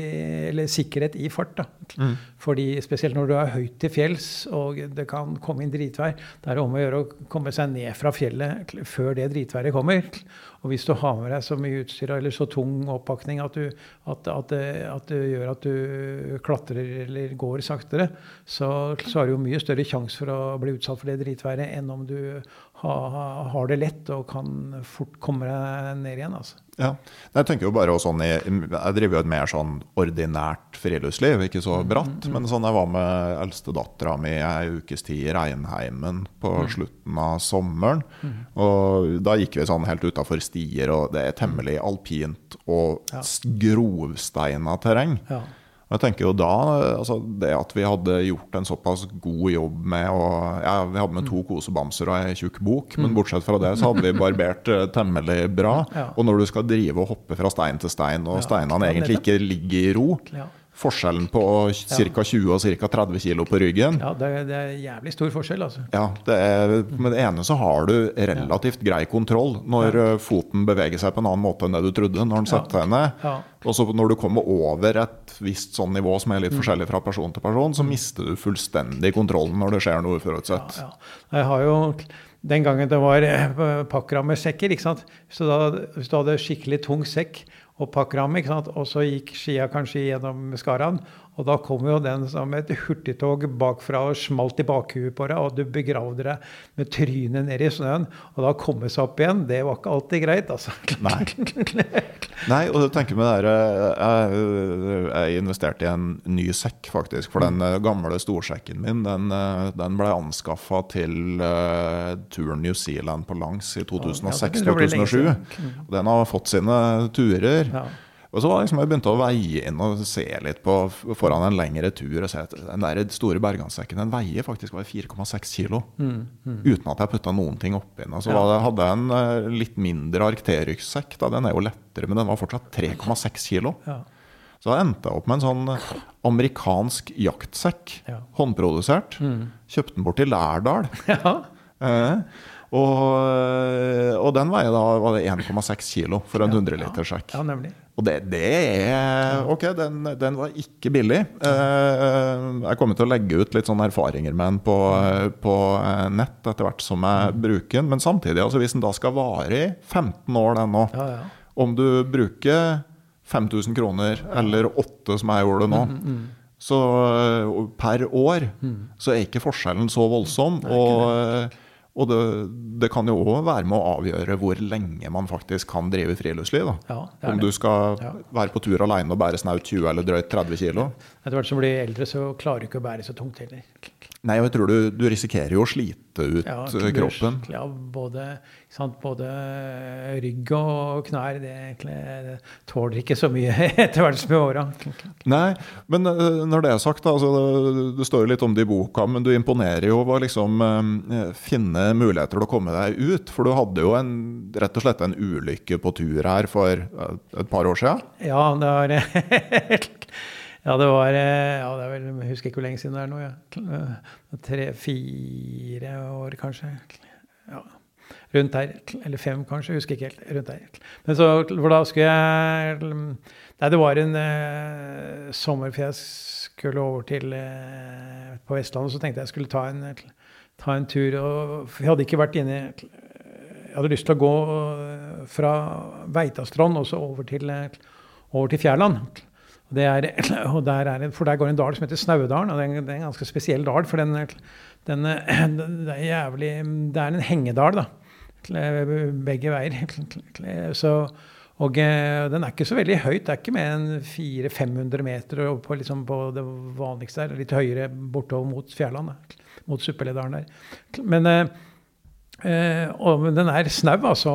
eller sikkerhet i fart. da. Mm. Fordi Spesielt når du er høyt til fjells og det kan komme inn dritvær. Det er om å gjøre å komme seg ned fra fjellet før det dritværet kommer. Og hvis du har med deg så mye utstyr eller så tung oppakning at, du, at, at, det, at det gjør at du klatrer eller går saktere, så, så har du jo mye større sjanse for å bli utsatt for det dritværet enn om du ha, har det lett og kan fort komme deg ned igjen. altså. Ja. Jeg tenker jo bare sånn jeg, jeg driver jo et mer sånn ordinært friluftsliv, ikke så bratt. Men sånn jeg var med eldstedattera mi ei ukes tid i Reinheimen på slutten av sommeren. Og da gikk vi sånn helt utafor stier, og det er temmelig alpint og Ja. grovsteina terreng. Ja. Jeg tenker jo da, altså Det at vi hadde gjort en såpass god jobb med å ja, Vi hadde med to kosebamser og ei tjukk bok, men bortsett fra det så hadde vi barbert eh, temmelig bra. Og når du skal drive og hoppe fra stein til stein, og steinene egentlig ikke ligger i ro. Forskjellen på ca. 20 og ca. 30 kg på ryggen Ja, det, er- det er jævlig stor forskjell, altså. ja, det er, Med det ene så har du relativt grei kontroll når ja. foten beveger seg på en annen måte enn det du trodde når den setter seg ned. Ja. Og så når du kommer over et visst sånn nivå som er litt forskjellig fra person til person, så mister du fullstendig kontrollen når det skjer noe uforutsett. Ja. Jeg har jo den gangen det var eh, pakkrammesekker, ikke sant. Så da, hvis du hadde skikkelig tung sekk og sant? og så gikk skia kanskje gjennom skaraen, og da kom jo den som et hurtigtog bakfra og smalt i bakhuet på deg, og du begravde deg med trynet ned i snøen, og da komme seg opp igjen, det var ikke alltid greit, altså. Nei. Nei, og du tenker med det der, eh, jeg, jeg investerte i en ny sekk, faktisk. For den eh, gamle storsekken min den, eh, den ble anskaffa til uh, turen New Zealand på langs i Ja, det blir lenge 2006-2007. og Den har fått sine turer. Ja. Og så var liksom jeg begynte å veie inn og se litt på foran en lengre tur. og se at Den der store berganssekken den veier faktisk bare 4,6 kilo. Uten at jeg putta noen ting oppi den. Så Mm, Ja. det, hadde jeg en eh, litt mindre Arcterix-sekk. Den er jo lettere, men den var fortsatt 3,6 kilo. Ja. Så jeg endte opp med en sånn amerikansk jaktsekk. Ja. Håndprodusert. Kjøpte den bort i Lærdal. ja. Eh, og, og den veier da var det 1,6 kilo for en 100 liter sjekk ja, nemlig. Og det, det er Ok, den, den var ikke billig. Eh, jeg kommer til å legge ut litt sånne erfaringer med den på, på eh, nett etter hvert som jeg bruker den. Men samtidig, altså hvis den da skal vare i 15 år, den nå Ja, ja. Om du bruker 5000 kroner eller 8 som jeg gjorde nå, så eh, per år så er ikke forskjellen så voldsom. og eh, og det, det kan jo òg være med å avgjøre hvor lenge man faktisk kan drive friluftsliv. da. Ja, Om du skal Ja. være på tur alene og bære snaut 20 eller drøyt 30 kilo. Etter hvert som blir eldre, så klarer du ikke å bære så tungt heller. Nei, jeg tror du, du risikerer jo å slite ut Ja, eh, kroppen. Ja, både, sant, både rygg og knær det, det tåler ikke så mye etter hvert som i åra. Nei, men eh, når det er sagt, altså, det, det står jo litt om det i boka, men du imponerer jo ved å liksom eh, finne muligheter til å komme deg ut. For du hadde jo en, rett og slett en ulykke på tur her for eh, et par år siden. Ja, det var Ja, det var ja, det vel, Jeg husker ikke hvor lenge siden det er nå. Ja. Tre-fire år, kanskje. Ja. Rundt der. Eller fem, kanskje. Jeg husker ikke helt. Rundt der. Men så, for da skulle jeg Nei, det var en uh, sommer før jeg skulle over til eh, På Vestlandet, så tenkte jeg jeg skulle ta en, ta en tur. Og, jeg hadde ikke vært inne Jeg hadde lyst til å gå eh, fra Veitastrand og så over til, eh, over til Fjærland. Er, der er, en- for der går en dal som heter Snaudalen, og det er en, det er en ganske spesiell dal. For den, den, det er jævlig Det er en hengedal, da. Begge veier. Så, og eh, den er ikke så veldig høyt. Det er ikke mer enn 400-500 meter på, liksom på det vanligste der. Litt høyere bortover mot Fjærland. Mot Suppeledalen der. Men Eh, og den er snau, altså.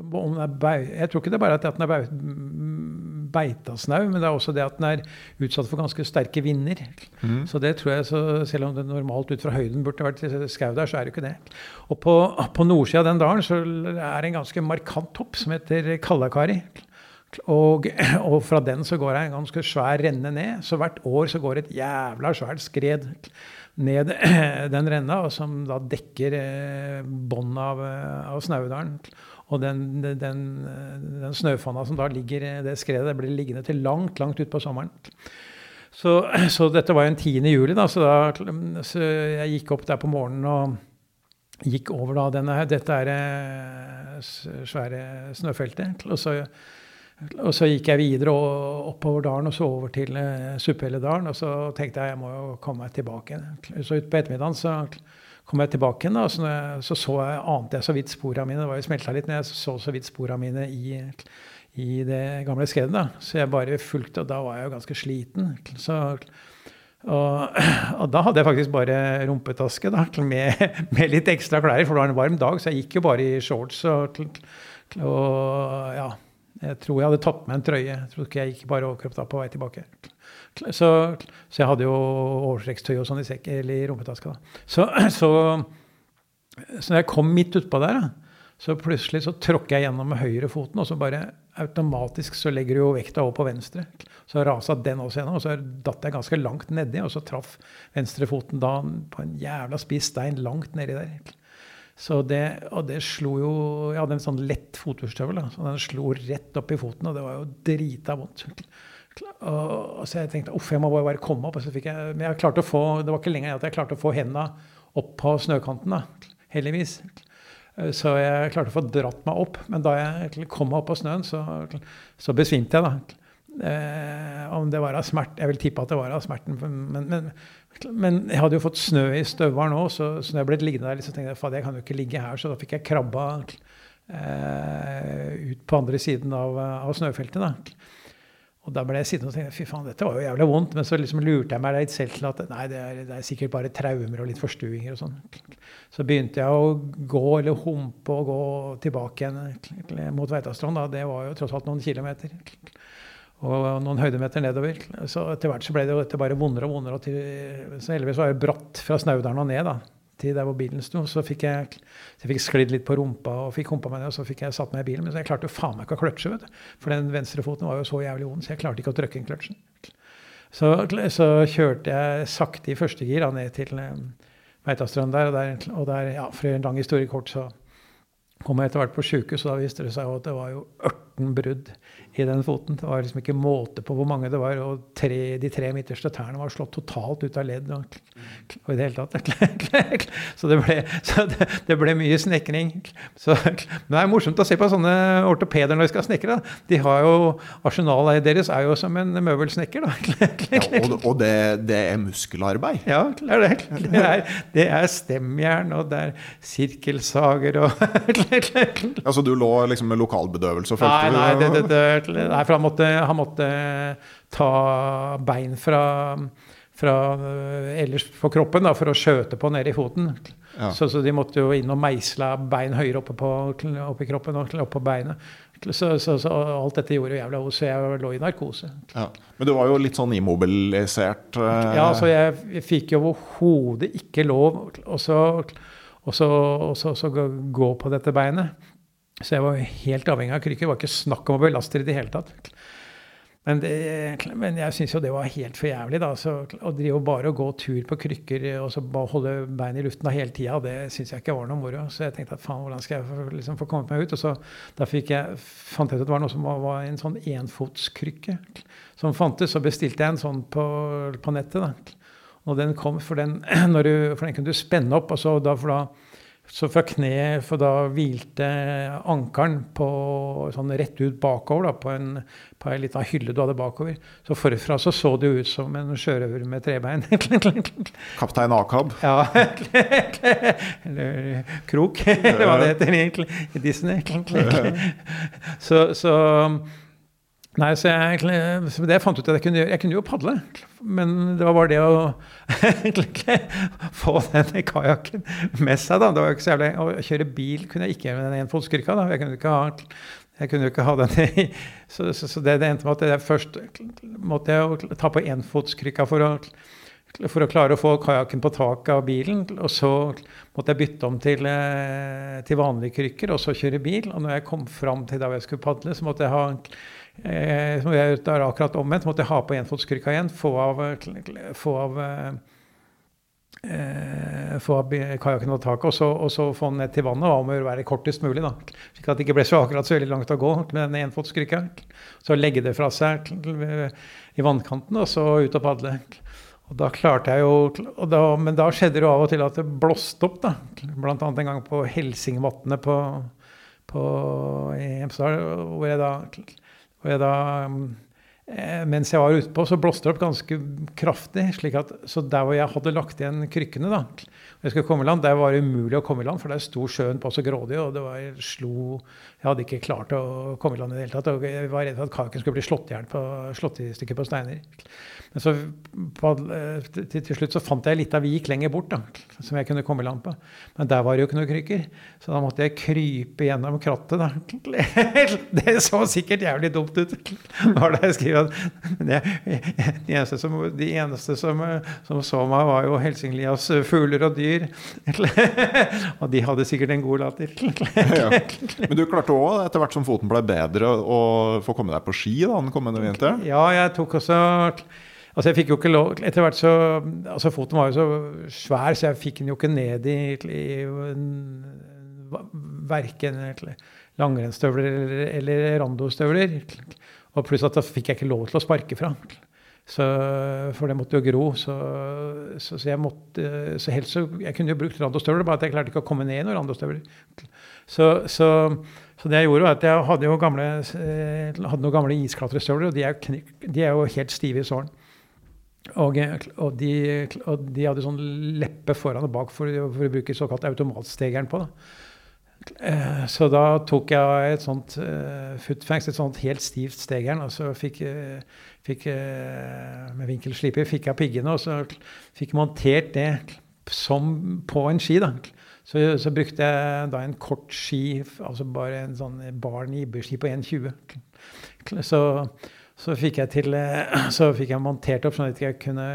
Den jeg tror ikke det er bare at den er beitasnau, men det er også det at den er utsatt for ganske sterke vinder. Så det tror jeg, så selv om det normalt ut fra høyden burde vært skau der, så er det ikke det. Og på, på nordsida av den dalen så er det en ganske markant topp som heter Kallakari. Og, og fra den så går det en ganske svær renne ned. Så hvert år så går et jævla svært skred ned den renna, som da dekker eh, båndet av, eh, av Snaudalen. Og den, den, den snøfonna som da ligger det skredet, det blir liggende til langt, langt utpå sommeren. Så, så dette var jo en 10. juli, da, så, da, så jeg gikk opp der på morgenen og gikk over da denne, dette er eh, svære snøfeltet. Og så og så gikk jeg videre oppover dalen og så over til uh, Og så tenkte jeg jeg må jo komme meg tilbake. Så utpå ettermiddagen så kom jeg tilbake igjen. da, så, jeg, så, så jeg, ante jeg så vidt sporene mine. Det var jo smelta litt, men jeg så så vidt sporene mine i, i det gamle skredet. da. Så jeg bare fulgte, og da var jeg jo ganske sliten. Så, og, og, da hadde jeg faktisk bare rumpetaske da, med, med litt ekstra klær, for det var en varm dag. Så jeg gikk jo bare i shorts og, og ja Jeg tror jeg hadde tatt med en trøye. Jeg tror ikke jeg gikk bare overkropp da på vei tilbake. Så, så, jeg hadde jo overtrekkstøy og sånn i, sekk, i rumpetaska. Så, så, så når jeg kom midt utpå der, så plutselig så tråkker jeg gjennom med høyrefoten, og så bare automatisk så legger du jo vekta over på venstre. Så rasa den også gjennom, og så datt jeg ganske langt nedi, og så traff venstrefoten da på en jævla spiss stein langt nedi der. Så det, og det slo jo Jeg hadde en sånn lett fotostøvel, så den slo rett opp i foten, og det var jo drita vondt. Og, så jeg tenkte uff, jeg må bare komme opp. Jeg, men jeg klarte å få, det var ikke lenger at jeg klarte å få henda opp på snøkanten, da, heldigvis. Så jeg klarte å få dratt meg opp. Men da jeg kom meg opp på snøen, så, så besvimte jeg, da. Eh, om det var av smert Jeg vil tippe at det var av smerten. Men, men, men, jeg hadde jo fått snø i støvelen òg, så, så når jeg ble liggende der, så tenkte jeg at jeg kan jo ikke ligge her. Så da fikk jeg krabba eh, ut på andre siden av, av snøfeltet. da. Og da ble jeg sittende og tenkte fy faen, dette var jo jævlig vondt. Men så liksom lurte jeg meg litt selv til at nei, det er, det er sikkert bare traumer og litt forstuinger og sånn. Så begynte jeg å gå eller humpe og gå tilbake igjen mot Veitastrand. Det var jo tross alt noen kilometer. Og noen høydemeter nedover. Så etter hvert så ble det jo dette bare vondere og vondere. Og til, så heldigvis var det bratt fra Snaudalen og ned. da til der hvor bilen sto. Så fikk jeg, jeg fikk sklidd litt på rumpa og fikk humpa meg ned, og så fikk jeg satt meg i bilen. Men jeg klarte jo faen meg ikke å kløtsje, vet du. For den venstrefoten var jo så jævlig vond, så jeg klarte ikke å trykke inn kløtsjen. Så, så, kjørte jeg sakte i første gir ned til um, Veitastrand der, og der, og der, ja, for en lang historie kort, så kom jeg etter hvert på sjukehus, og da viste det seg at det var jo 18 brudd i den foten. Det var liksom ikke måte på hvor mange det var. Og tre, de tre midterste tærne var slått totalt ut av ledd. Og, og i det hele tatt. Så det ble, så det, det ble mye snekring. Så, men det er morsomt å se på sånne ortopeder når de skal snekre. De har jo, Arsenalet deres er jo som en møbelsnekker. Ja, og, og det, det, er muskelarbeid? Ja, det er det. Det er, det er stemjern, og det er sirkelsager og Altså du lå liksom med lokalbedøvelse og følte Nei, det, det, det, Nei, for han måtte, han måtte ta bein fra, fra eh, ellers på kroppen da, for å skjøte på nede i foten. Ja. Så, så, de måtte jo inn og meisle bein høyere oppe, på, oppe i kroppen og oppe på beinet. Så, så, så, alt dette gjorde jo jævla Så jeg lå i narkose. Ja. Men du var jo litt sånn immobilisert? Eh. Ja, så jeg, jeg fikk jo overhodet ikke lov å gå på dette beinet. Så jeg var helt avhengig av krykker. Det var ikke snakk om å belaste det i det hele tatt. Men, det, men jeg syns jo det var helt for jævlig. da, så, Å drive bare og gå tur på krykker og så bare holde beina i luften da hele tida, det syns jeg ikke var noe moro. Så jeg tenkte at faen, hvordan skal jeg liksom få kommet meg ut? Og så fikk jeg, fant jeg ut at det var noe som var, var en sånn enfotskrykke som fantes. Så bestilte jeg en sånn på, på nettet. da. Og den kom, for den, du, for den kunne du spenne opp. og så da, for da så fra kneet, for da hvilte ankelen sånn rett ut bakover da, på en, på en liten hylle du hadde bakover. Så forfra så, så det ut som en sjørøver med trebein. Kaptein Akab? Ja. Eller Krok, eller hva det heter egentlig i Disney. så, så Nei, så jeg, det jeg fant ut at jeg kunne Jeg kunne jo padle, men det var bare det å få den kajakken med seg, da. Det var jo ikke så jævlig Å kjøre bil kunne jeg ikke med den enfotskrykka, da. Jeg kunne ikke ha jeg kunne ikke ha den i Så, så, så det, det, endte med at jeg først måtte jeg ta på enfotskrykka for å for å klare å få kajakken på taket av bilen. Og så måtte jeg bytte om til, eh, til vanlige krykker og så kjøre bil. Og når jeg kom fram til da jeg skulle padle, så måtte jeg ha Eh, som jeg er akkurat omvendt. Måtte jeg ha på enfotskrykka igjen. Få av, få av eh, få av kajakken av taket og så, og så få den ned til vannet. Og om å være kortest mulig. da, Slik at det ikke ble så akkurat så veldig langt å gå med den enfotskrykka. Så legge det fra seg i vannkanten og så ut og padle. Og da klarte jeg jo da, Men da skjedde det jo av og til at det blåste opp. da, Blant annet en gang på Helsingvatnet på, på, i Hemsedal, hvor jeg da og jeg da eh, mens jeg var ute på, så blåste det opp ganske kraftig. slik at, Så der hvor jeg hadde lagt igjen krykkene, da, når jeg skulle komme i land, der var det umulig å komme i land, for der sto sjøen på så grådig, og det var slo Jeg hadde ikke klart å komme i land i det hele tatt. og Jeg var redd for at kaken skulle bli slått i på, på steiner. Men så på, eh, til, til, slutt så fant jeg litt av vik lenger bort da, som jeg kunne komme i land på. Men der var det jo ikke noen krykker, så da måtte jeg krype gjennom krattet. da. Det så sikkert jævlig dumt ut. Det jeg skriver at det, De eneste, som, de eneste som, som, så meg, var jo Helsinglias fugler og dyr. Og de hadde sikkert en god latter. Ja. Men du klarte òg, etter hvert som foten ble bedre, å få komme deg på ski da, den kommende vinteren? Ja, jeg tok også Altså jeg fikk jo ikke lov, etter hvert så, altså Foten var jo så svær, så jeg fikk den jo ikke ned i, i verken langrennsstøvler eller, eller randostøvler. Og pluss at da fikk jeg ikke lov til å sparke fra. Så, for det måtte jo gro. Så, så, så jeg måtte så helst så, Jeg kunne jo brukt randostøvler, bare at jeg klarte ikke å komme ned i noen randostøvler. Så, så, det jeg gjorde, var at jeg hadde jo gamle, hadde noen gamle isklatrestøvler, og de er, de er jo helt stive i sålen. Og, og, de, og, de, hadde sånn leppe foran og bak for, for å bruke såkalt automatstegeren på. Da. Eh, så da tok jeg et sånt uh, footfangs, et sånt helt stivt stegeren, og så fikk, uh, fikk med vinkelsliper fikk jeg piggene, og så fikk montert det som på en ski. da. Så, så brukte jeg da en kort ski, altså bare en sånn barn ibberski på 1,20. Så så fikk til, eh, så fikk jeg montert opp sånn at jeg kunne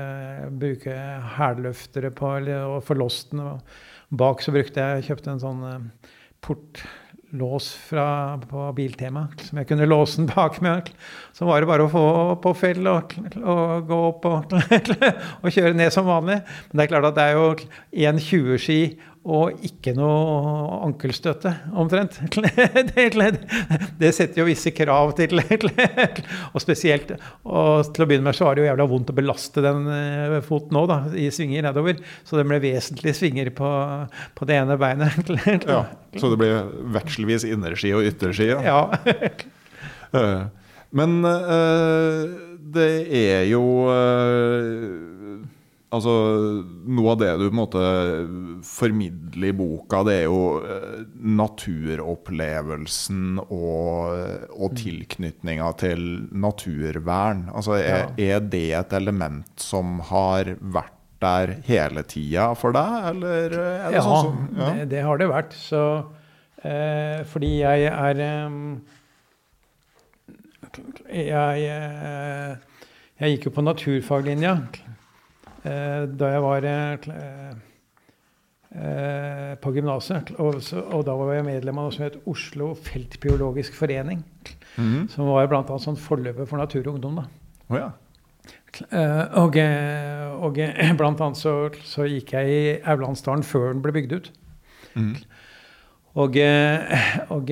bruke hælløftere på og få låst den. Og bak så brukte jeg kjøpte en sånn eh, portlås fra, på Biltema som jeg kunne låse den bak med. Så var det bare å få på fell og, og gå opp og, og, kjøre ned som vanlig. Men det er klart at det er jo 1,20-ski og ikke noe ankelstøtte, omtrent. Det, setter jo visse krav til Og spesielt og til å begynne med så var det jo jævla vondt å belaste den eh, foten òg, i svinger nedover. Så det ble vesentlige svinger på, på det ene beinet. Ja, Så det ble vekselvis innerski og ytterski? Ja. ja. men uh, det er jo Altså, Noe av det du på en måte formidler i boka, det er jo eh, naturopplevelsen og, og mm. tilknytninga til naturvern. Altså, er, er, det et element som har vært der hele tida for deg, eller er det ja, sånn som Ja, det, det har det vært. Så, eh, fordi jeg er eh, jeg, eh, jeg gikk jo på naturfaglinja. Eh, da jeg var eh, på gymnaset. Og, og, da var jeg medlem av noe som het Oslo feltbiologisk forening. Mm. Som var bl.a. sånn forløper for Natur og Ungdom. da. Oh, ja. og, og blant annet så, så, gikk jeg i Aurlandsdalen før den ble bygd ut. Mm. Og, og,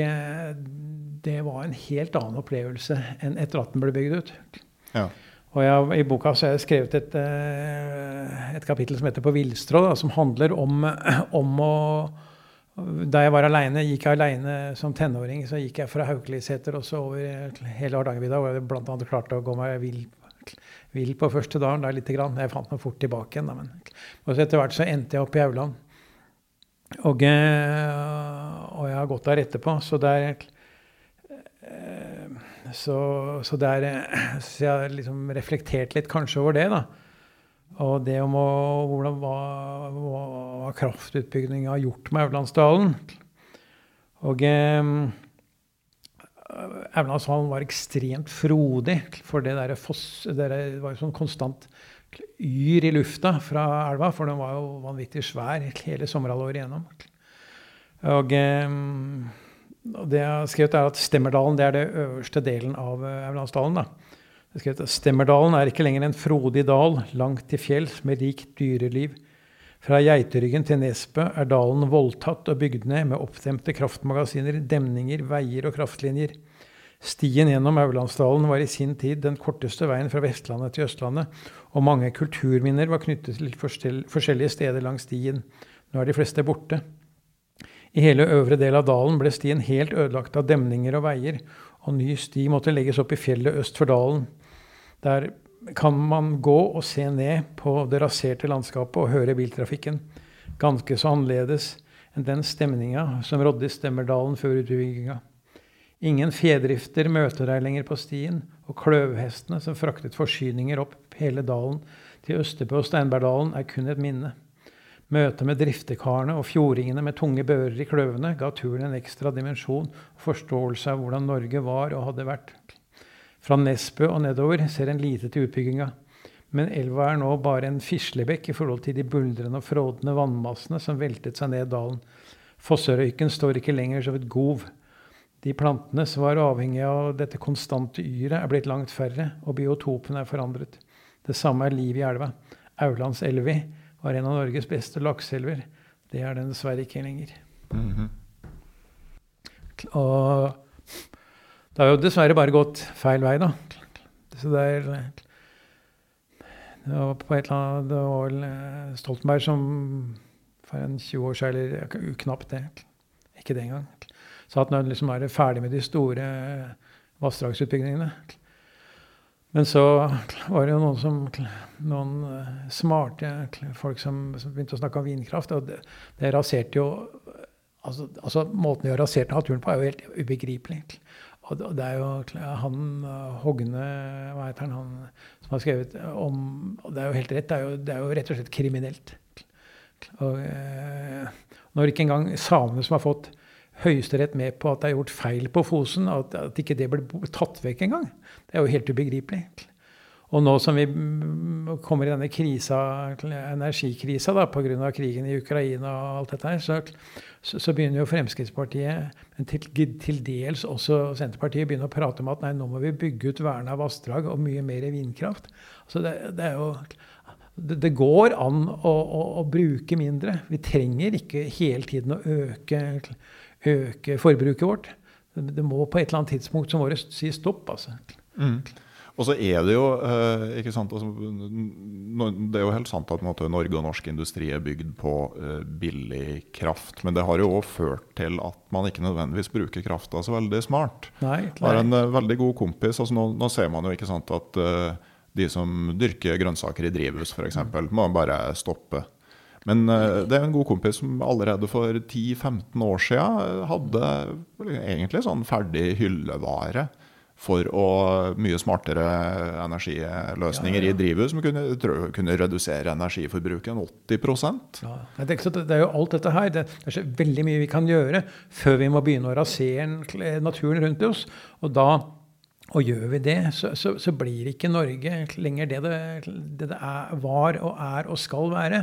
det var en helt annen opplevelse enn etter at den ble bygd ut. Ja. Og jeg, I boka så har jeg skrevet et, eh, et kapittel som heter 'På villstrå', som handler om, om å Da jeg var alene, gikk jeg aleine som tenåring, så gikk jeg fra Haukeliseter og så over hele Hardangervidda, hvor jeg bl.a. klarte å gå meg vill, vill på første dagen. Da, lite grann. Jeg fant meg fort tilbake igjen. Da, men. Og så etter hvert så endte jeg opp i Auland. Og, eh, og jeg har gått der etterpå. Så det er så, så, der, så jeg har liksom reflektert litt kanskje over det. da. Og det om å, hvordan, hva, hva kraftutbygging har gjort med Aurlandsdalen. Og eh, Aurlandsdalen var ekstremt frodig, for det, der foss, det var jo sånn konstant yr i lufta fra elva, for den var jo vanvittig svær hele sommerhalvåret igjennom. Og eh, det jeg har skrevet er at Stemmerdalen det er det øverste delen av eh, Aurlandsdalen. Stemmerdalen er ikke lenger en frodig dal langt til fjells med rikt dyreliv. Fra Geiteryggen til Nesbø er dalen voldtatt og bygd ned med oppdemte kraftmagasiner, demninger, veier og kraftlinjer. Stien gjennom Aurlandsdalen var i sin tid den korteste veien fra Vestlandet til Østlandet, og mange kulturminner var knyttet til forskjellige steder langs stien. Nå er de fleste borte. I hele øvre del av dalen ble stien helt ødelagt av demninger og veier, og ny sti måtte legges opp i fjellet øst for dalen. Der kan man gå og se ned på det raserte landskapet og høre biltrafikken. Ganske så annerledes enn den stemninga som rådde i Stemmerdalen før utbygginga. Ingen fjedrifter møter deg lenger på stien, og kløvhestene som fraktet forsyninger opp hele dalen til Østebø og Steinbergdalen, er kun et minne. Møtet med driftekarene og fjordingene med tunge bører i kløvene ga turen en ekstra dimensjon og forståelse av hvordan Norge var og hadde vært. Fra Nesbø og nedover ser en lite til utbygginga. Men elva er nå bare en fislebekk i forhold til de buldrende og frådende vannmassene som veltet seg ned dalen. Fosserøyken står ikke lenger som et gov. De plantene som var avhengige av dette konstante yret, er blitt langt færre, og biotopene er forandret. Det samme er livet i elva. Aurlandselvi var en av Norges beste lakseelver. Det er den dessverre ikke lenger. Mm -hmm. Og det har jo dessverre bare gått feil vei, da. Så det er Det var på et eller annet Det var vel eh, Stoltenberg som for en 20 år siden, eller knapt det, ikke det engang, sa at nå liksom er det ferdig med de store vassdragsutbyggingene. Men så var det jo noen, som, noen eh, smarte folk som, begynte å snakke om vindkraft. Og det, det raserte jo altså, altså, Måten de har rasert naturen på, er jo helt ubegripelig. Og det er jo han eh, Hogne hva heter han, han som har skrevet om og Det er jo helt rett. Det er jo, det er jo rett og slett kriminelt. Og, eh, når ikke engang samene som har fått Høyesterett med på at det er gjort feil på Fosen, at, at ikke det ble tatt vekk engang. Det er jo helt ubegripelig. Og nå som vi kommer i denne krisa, energikrisa pga. krigen i Ukraina og alt dette her, så, så, begynner jo Fremskrittspartiet, men til, til, dels også Senterpartiet, begynner å prate om at nei, nå må vi bygge ut verna vassdrag og mye mer vindkraft. Så det, det er jo det, det går an å, å, å, bruke mindre. Vi trenger ikke hele tiden å øke øke forbruket vårt. Det må på et eller annet tidspunkt som våre si stopp. altså. Mm. Og så er det jo eh, ikke sant, altså, det er jo helt sant at måte, Norge og norsk industri er bygd på uh, billig kraft. Men det har jo òg ført til at man ikke nødvendigvis bruker krafta så veldig smart. Nei, klar. har en uh, veldig god kompis. altså Nå, nå ser man jo ikke sant, at de som dyrker grønnsaker i drivhus f.eks., må bare stoppe. Men uh, det er en god kompis som allerede for 10-15 år siden hadde egentlig sånn ferdig hyllevare for å mye smartere energiløsninger ja, ja. i drivhus som kunne, kunne, redusere energiforbruket en 80 ja. det, er jo alt dette her. Det er så veldig mye vi kan gjøre før vi må begynne å rasere naturen rundt oss. Og da og gjør vi det, så, så, så blir ikke Norge lenger det det, det det, er, var og er og skal være.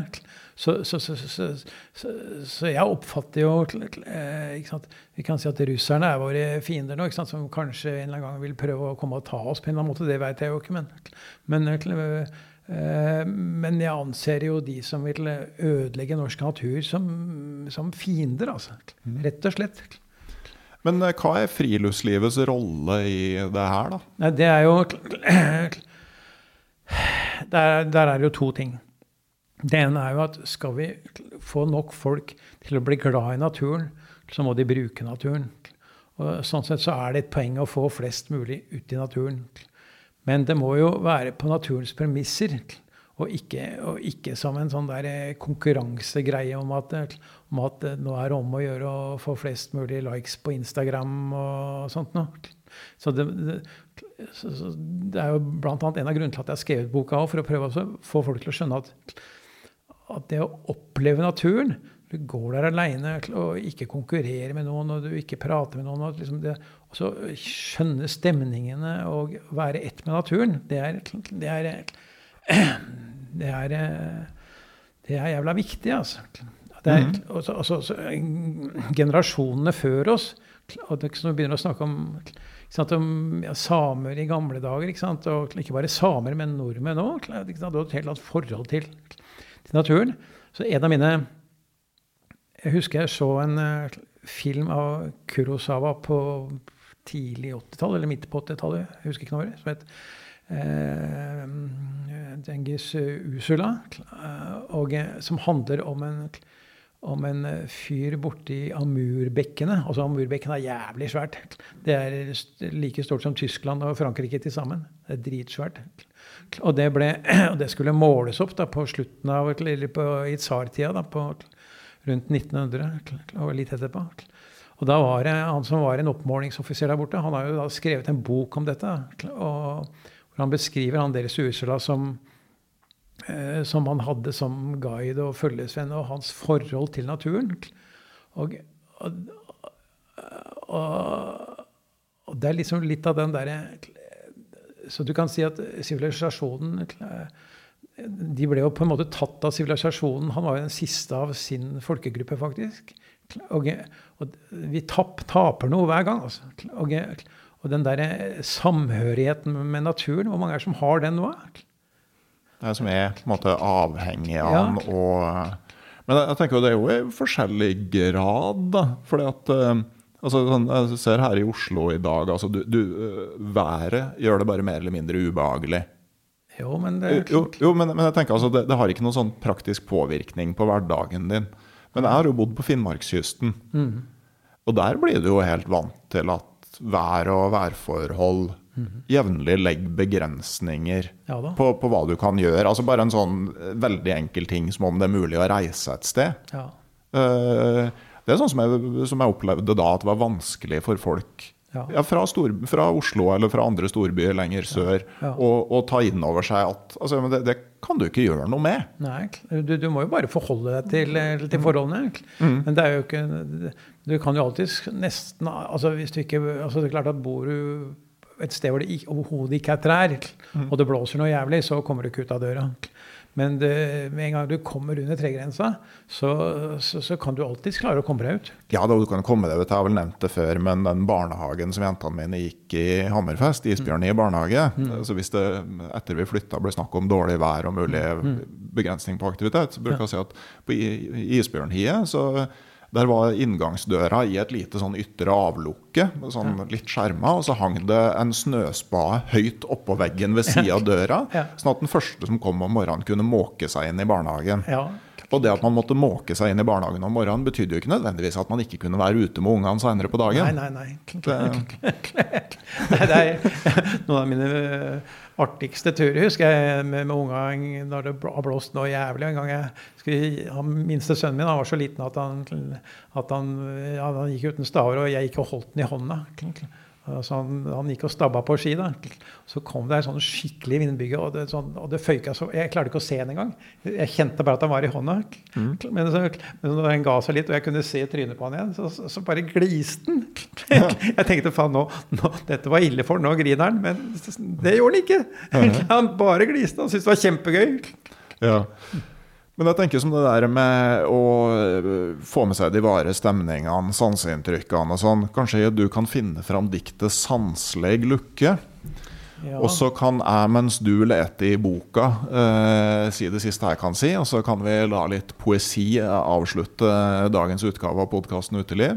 Så, så jeg oppfatter jo eh, Vi kan si at russerne er våre fiender nå, som kanskje en eller annen gang vil prøve å komme og ta oss på en eller annen måte. Det vet jeg jo ikke, men, men, eh, men jeg anser jo de som vil ødelegge norsk natur, som, som fiender, altså. Mm. Rett og slett. Men eh, hva er friluftslivets rolle i det her, da? Det er jo der, der, er det jo to ting. Det ene er jo at skal vi få nok folk til å bli glad i naturen, så må de bruke naturen. Og sånn sett så er det et poeng å få flest mulig ut i naturen. Men det må jo være på naturens premisser. Og ikke, og ikke, som en sånn der eh, konkurransegreie om at, om at nå er det om å gjøre å få flest mulig likes på Instagram og sånt noe. Så det, det, så det er jo bl.a. en av grunnene til at jeg har skrevet boka òg, for å prøve å få folk til å skjønne at, at det å oppleve naturen Du går der aleine og ikke konkurrerer med noen, og du ikke prater med noen. Og liksom det, så skjønne stemningene og være ett med naturen, det er, det er det er, det er jævla viktig, altså. Det er, mm. også, også, også, generasjonene før oss og det, Når vi begynner å snakke om, sant, om ja, samer i gamle dager ikke, sant, og ikke bare samer, men nordmenn òg har et helt annet forhold til, til, naturen. Så en av mine Jeg husker jeg så en uh, film av Kurosawa på tidlig 80-tall, eller midt på 80-tallet, jeg husker ikke noe når, som het Eh, Dengis Usula, og, som handler om en, om en eh, fyr borti Amurbekkene. Altså Amurbekken er jævlig svært. Det er like stort som Tyskland og Frankrike til sammen. Det er dritsvært. Og det, ble, og det skulle måles opp da, på slutten av eller på, i tsartida, rundt 1900 og litt etterpå. Og da var det han som var en oppmålingsoffiser der borte, han har jo da skrevet en bok om dette. og hvor Han beskriver han deres Ursula som Eh, som han hadde som guide og følgesvenn, og hans forhold til naturen. Og, og, og, og det er liksom litt av den derre Så du kan si at sivilisasjonen De ble jo på en måte tatt av sivilisasjonen. Han var jo den siste av sin folkegruppe, faktisk. Og, og vi tapp, taper noe hver gang. Altså. Og, og den derre samhørigheten med naturen, hvor mange er det som har den nå? Det som er på en måte avhengig av ja. den. Og, men jeg, tenker jo det er jo i forskjellig grad, da. Fordi at uh, altså, sånn, Jeg ser her i Oslo i dag altså du, du, uh, Været gjør det bare mer eller mindre ubehagelig. Jo, men det er jo, jo, men, men, jeg tenker altså, det, det, har ikke noen sånn praktisk påvirkning på hverdagen din. Men jeg har jo bodd på Finnmarkskysten. Mm. Og der blir du jo helt vant til at vær og værforhold Mm Jevnlig legg begrensninger ja, på, på, hva du kan gjøre. Altså Bare en sånn eh, veldig enkel ting som om det er mulig å reise et sted. Ja. Uh, det er sånn som jeg, som jeg, opplevde da, at det var vanskelig for folk ja. Ja, fra, stor, fra, Oslo eller fra andre storbyer lenger sør å ta inn over seg at altså, det, det, kan du ikke gjøre noe med. Nei, du, du må jo bare forholde deg til, eh, til forholdene. Mm. Men det er jo ikke Du kan jo alltid nesten altså Hvis du ikke altså Det er klart at bor du et sted hvor det overhodet ikke er trær, mm. og det blåser noe jævlig, så kommer du ikke ut av døra. Men det, med en gang du kommer under tregrensa, så, så, så, kan du alltids klare å komme deg ut. Ja, da, du kan komme deg ut. Jeg har vel nevnt det før, men den barnehagen som jentene mine gikk i Hammerfest, Isbjørn i barnehage mm. Så hvis det etter vi flytta ble snakk om dårlig vær og mulig mm. begrensning på aktivitet, så bruker jeg å si at på Isbjørnhiet så der var inngangsdøra i et lite sånn ytre avlukke, sånn litt skjerma. Og så hang det en snøspade høyt oppå veggen ved sida av døra, sånn at den første som kom om morgenen, kunne måke seg inn i barnehagen. Og det at man måtte måke seg inn i barnehagen om morgenen, betydde jo ikke nødvendigvis at man ikke kunne være ute med ungene senere på dagen. Nei, nei, nei. Det, det er noen av mine artigste turer husker jeg med, med unga når det har blåst noe jævlig. En gang jeg skulle, han minste sønnen min han var så liten at han, at han, ja, han gikk uten staver, og jeg gikk og holdt den i hånda. Så han, han, gikk og stabba på ski. da. Så kom det en sånn skikkelig vindbygge, og det, sånn, og det føyka så Jeg klarte ikke å se den engang. Jeg kjente bare at han var i hånda. Mm. Men, så, men når han ga seg litt, og jeg kunne se trynet på han igjen, så, så, så bare gliste han. Jeg tenkte faen, nå, nå, dette var ille for nå griner han. Men det gjorde han ikke. Han bare gliste. Han syntes det var kjempegøy. Ja. Men jeg tenker som det der med å eh, få med seg de vare stemningene, sanseinntrykkene og sånn. Kanskje du kan finne fram diktet 'Sansleg lukke'. Ja. Og så kan jeg, mens du leter i boka, eh, si det siste jeg kan si. Og så kan vi la litt poesi avslutte dagens utgave av podkasten Uteliv.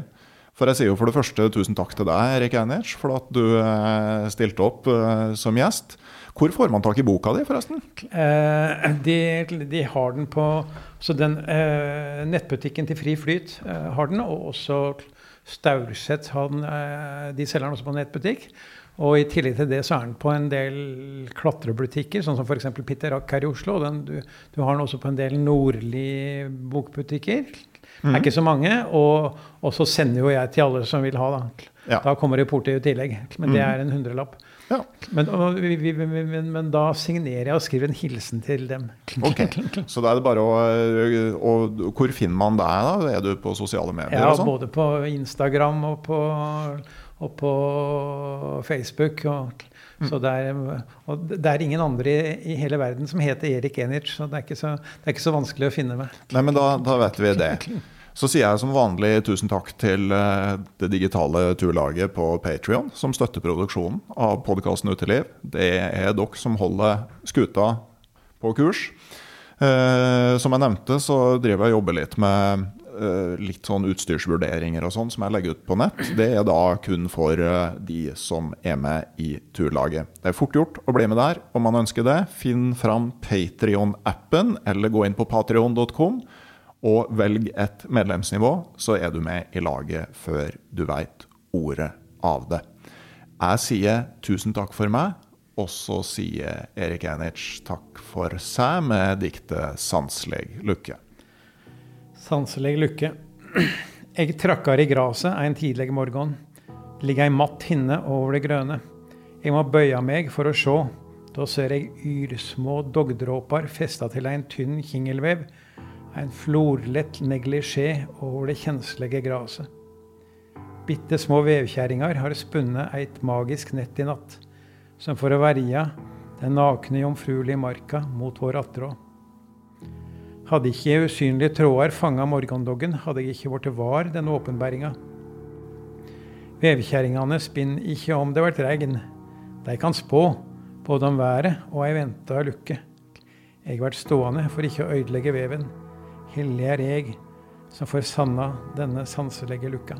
For jeg sier jo for det første tusen takk til deg, Erik Einertz, for at du eh, stilte opp eh, som gjest. Hvor får man tak i boka di, forresten? Eh, de, de, har den på så den eh, Nettbutikken til Fri Flyt eh, har den, og også Staurset eh, de selger den også på nettbutikk. Og i tillegg til det så er den på en del klatrebutikker, sånn som f.eks. Pitter Rack her i Oslo. Den, du, du, har den også på en del nordlige bokbutikker. Mm. er ikke så mange. Og, og, så sender jo jeg til alle som vil ha. Da, ja. da kommer reporter i tillegg. Men det mhm. er en hundrelapp. Ja. Men, og, vi, vi, men, men, da signerer jeg og skriver en hilsen til dem. Ok, Så da er det bare å og, Hvor finner man deg, da? Er du på sosiale medier? Ja, sånn? både på Instagram og på, og på Facebook. Og, mm. så det er, og det er ingen andre i, i hele verden som heter Erik Enich, så det er ikke så, det er ikke så vanskelig å finne meg. Nei, men da, da vet vi det. Så sier jeg som vanlig tusen takk til eh, det digitale turlaget på Patrion, som støtter produksjonen av podkasten Uteliv. Det er dere som holder skuta på kurs. Eh, som jeg nevnte, så driver jeg og jobber litt med eh, litt sånn utstyrsvurderinger og sånn som jeg legger ut på nett. Det er da kun for de som er med i turlaget. Det er fort gjort å bli med der om man ønsker det. Finn fram Patrion-appen, eller gå inn på patrion.com Og velg et medlemsnivå, så er du med i laget før du veit ordet av det. Jeg sier tusen takk for meg, og så sier Erik Enich takk for seg med diktet 'Sansleg lykke'. Sanselig lykke. Eg trakkar i graset ein tidleg morgon. Ligg ei matt hinne over det grøne. Eg må bøya meg for å sjå. Da ser eg yrsmå dogdråpar festa til ein tynn kingelvev. Ein florlett neglisjé over det kjenslige graset. Bitte små vevkjerringer har spunnet eit magisk nett i natt, som for å verja den nakne jomfruelige marka mot vår attråd. Hadde ikke usynlige tråder fanga morgendoggen, hadde jeg ikke blitt var den åpenbæringa. Vevkjerringene spinner ikke om det vert regn. De kan spå, både om været og ei venta lukke. Jeg vert stående for ikke å ødelegge veven. Hellig er jeg som får sanna denne sanselige lukka.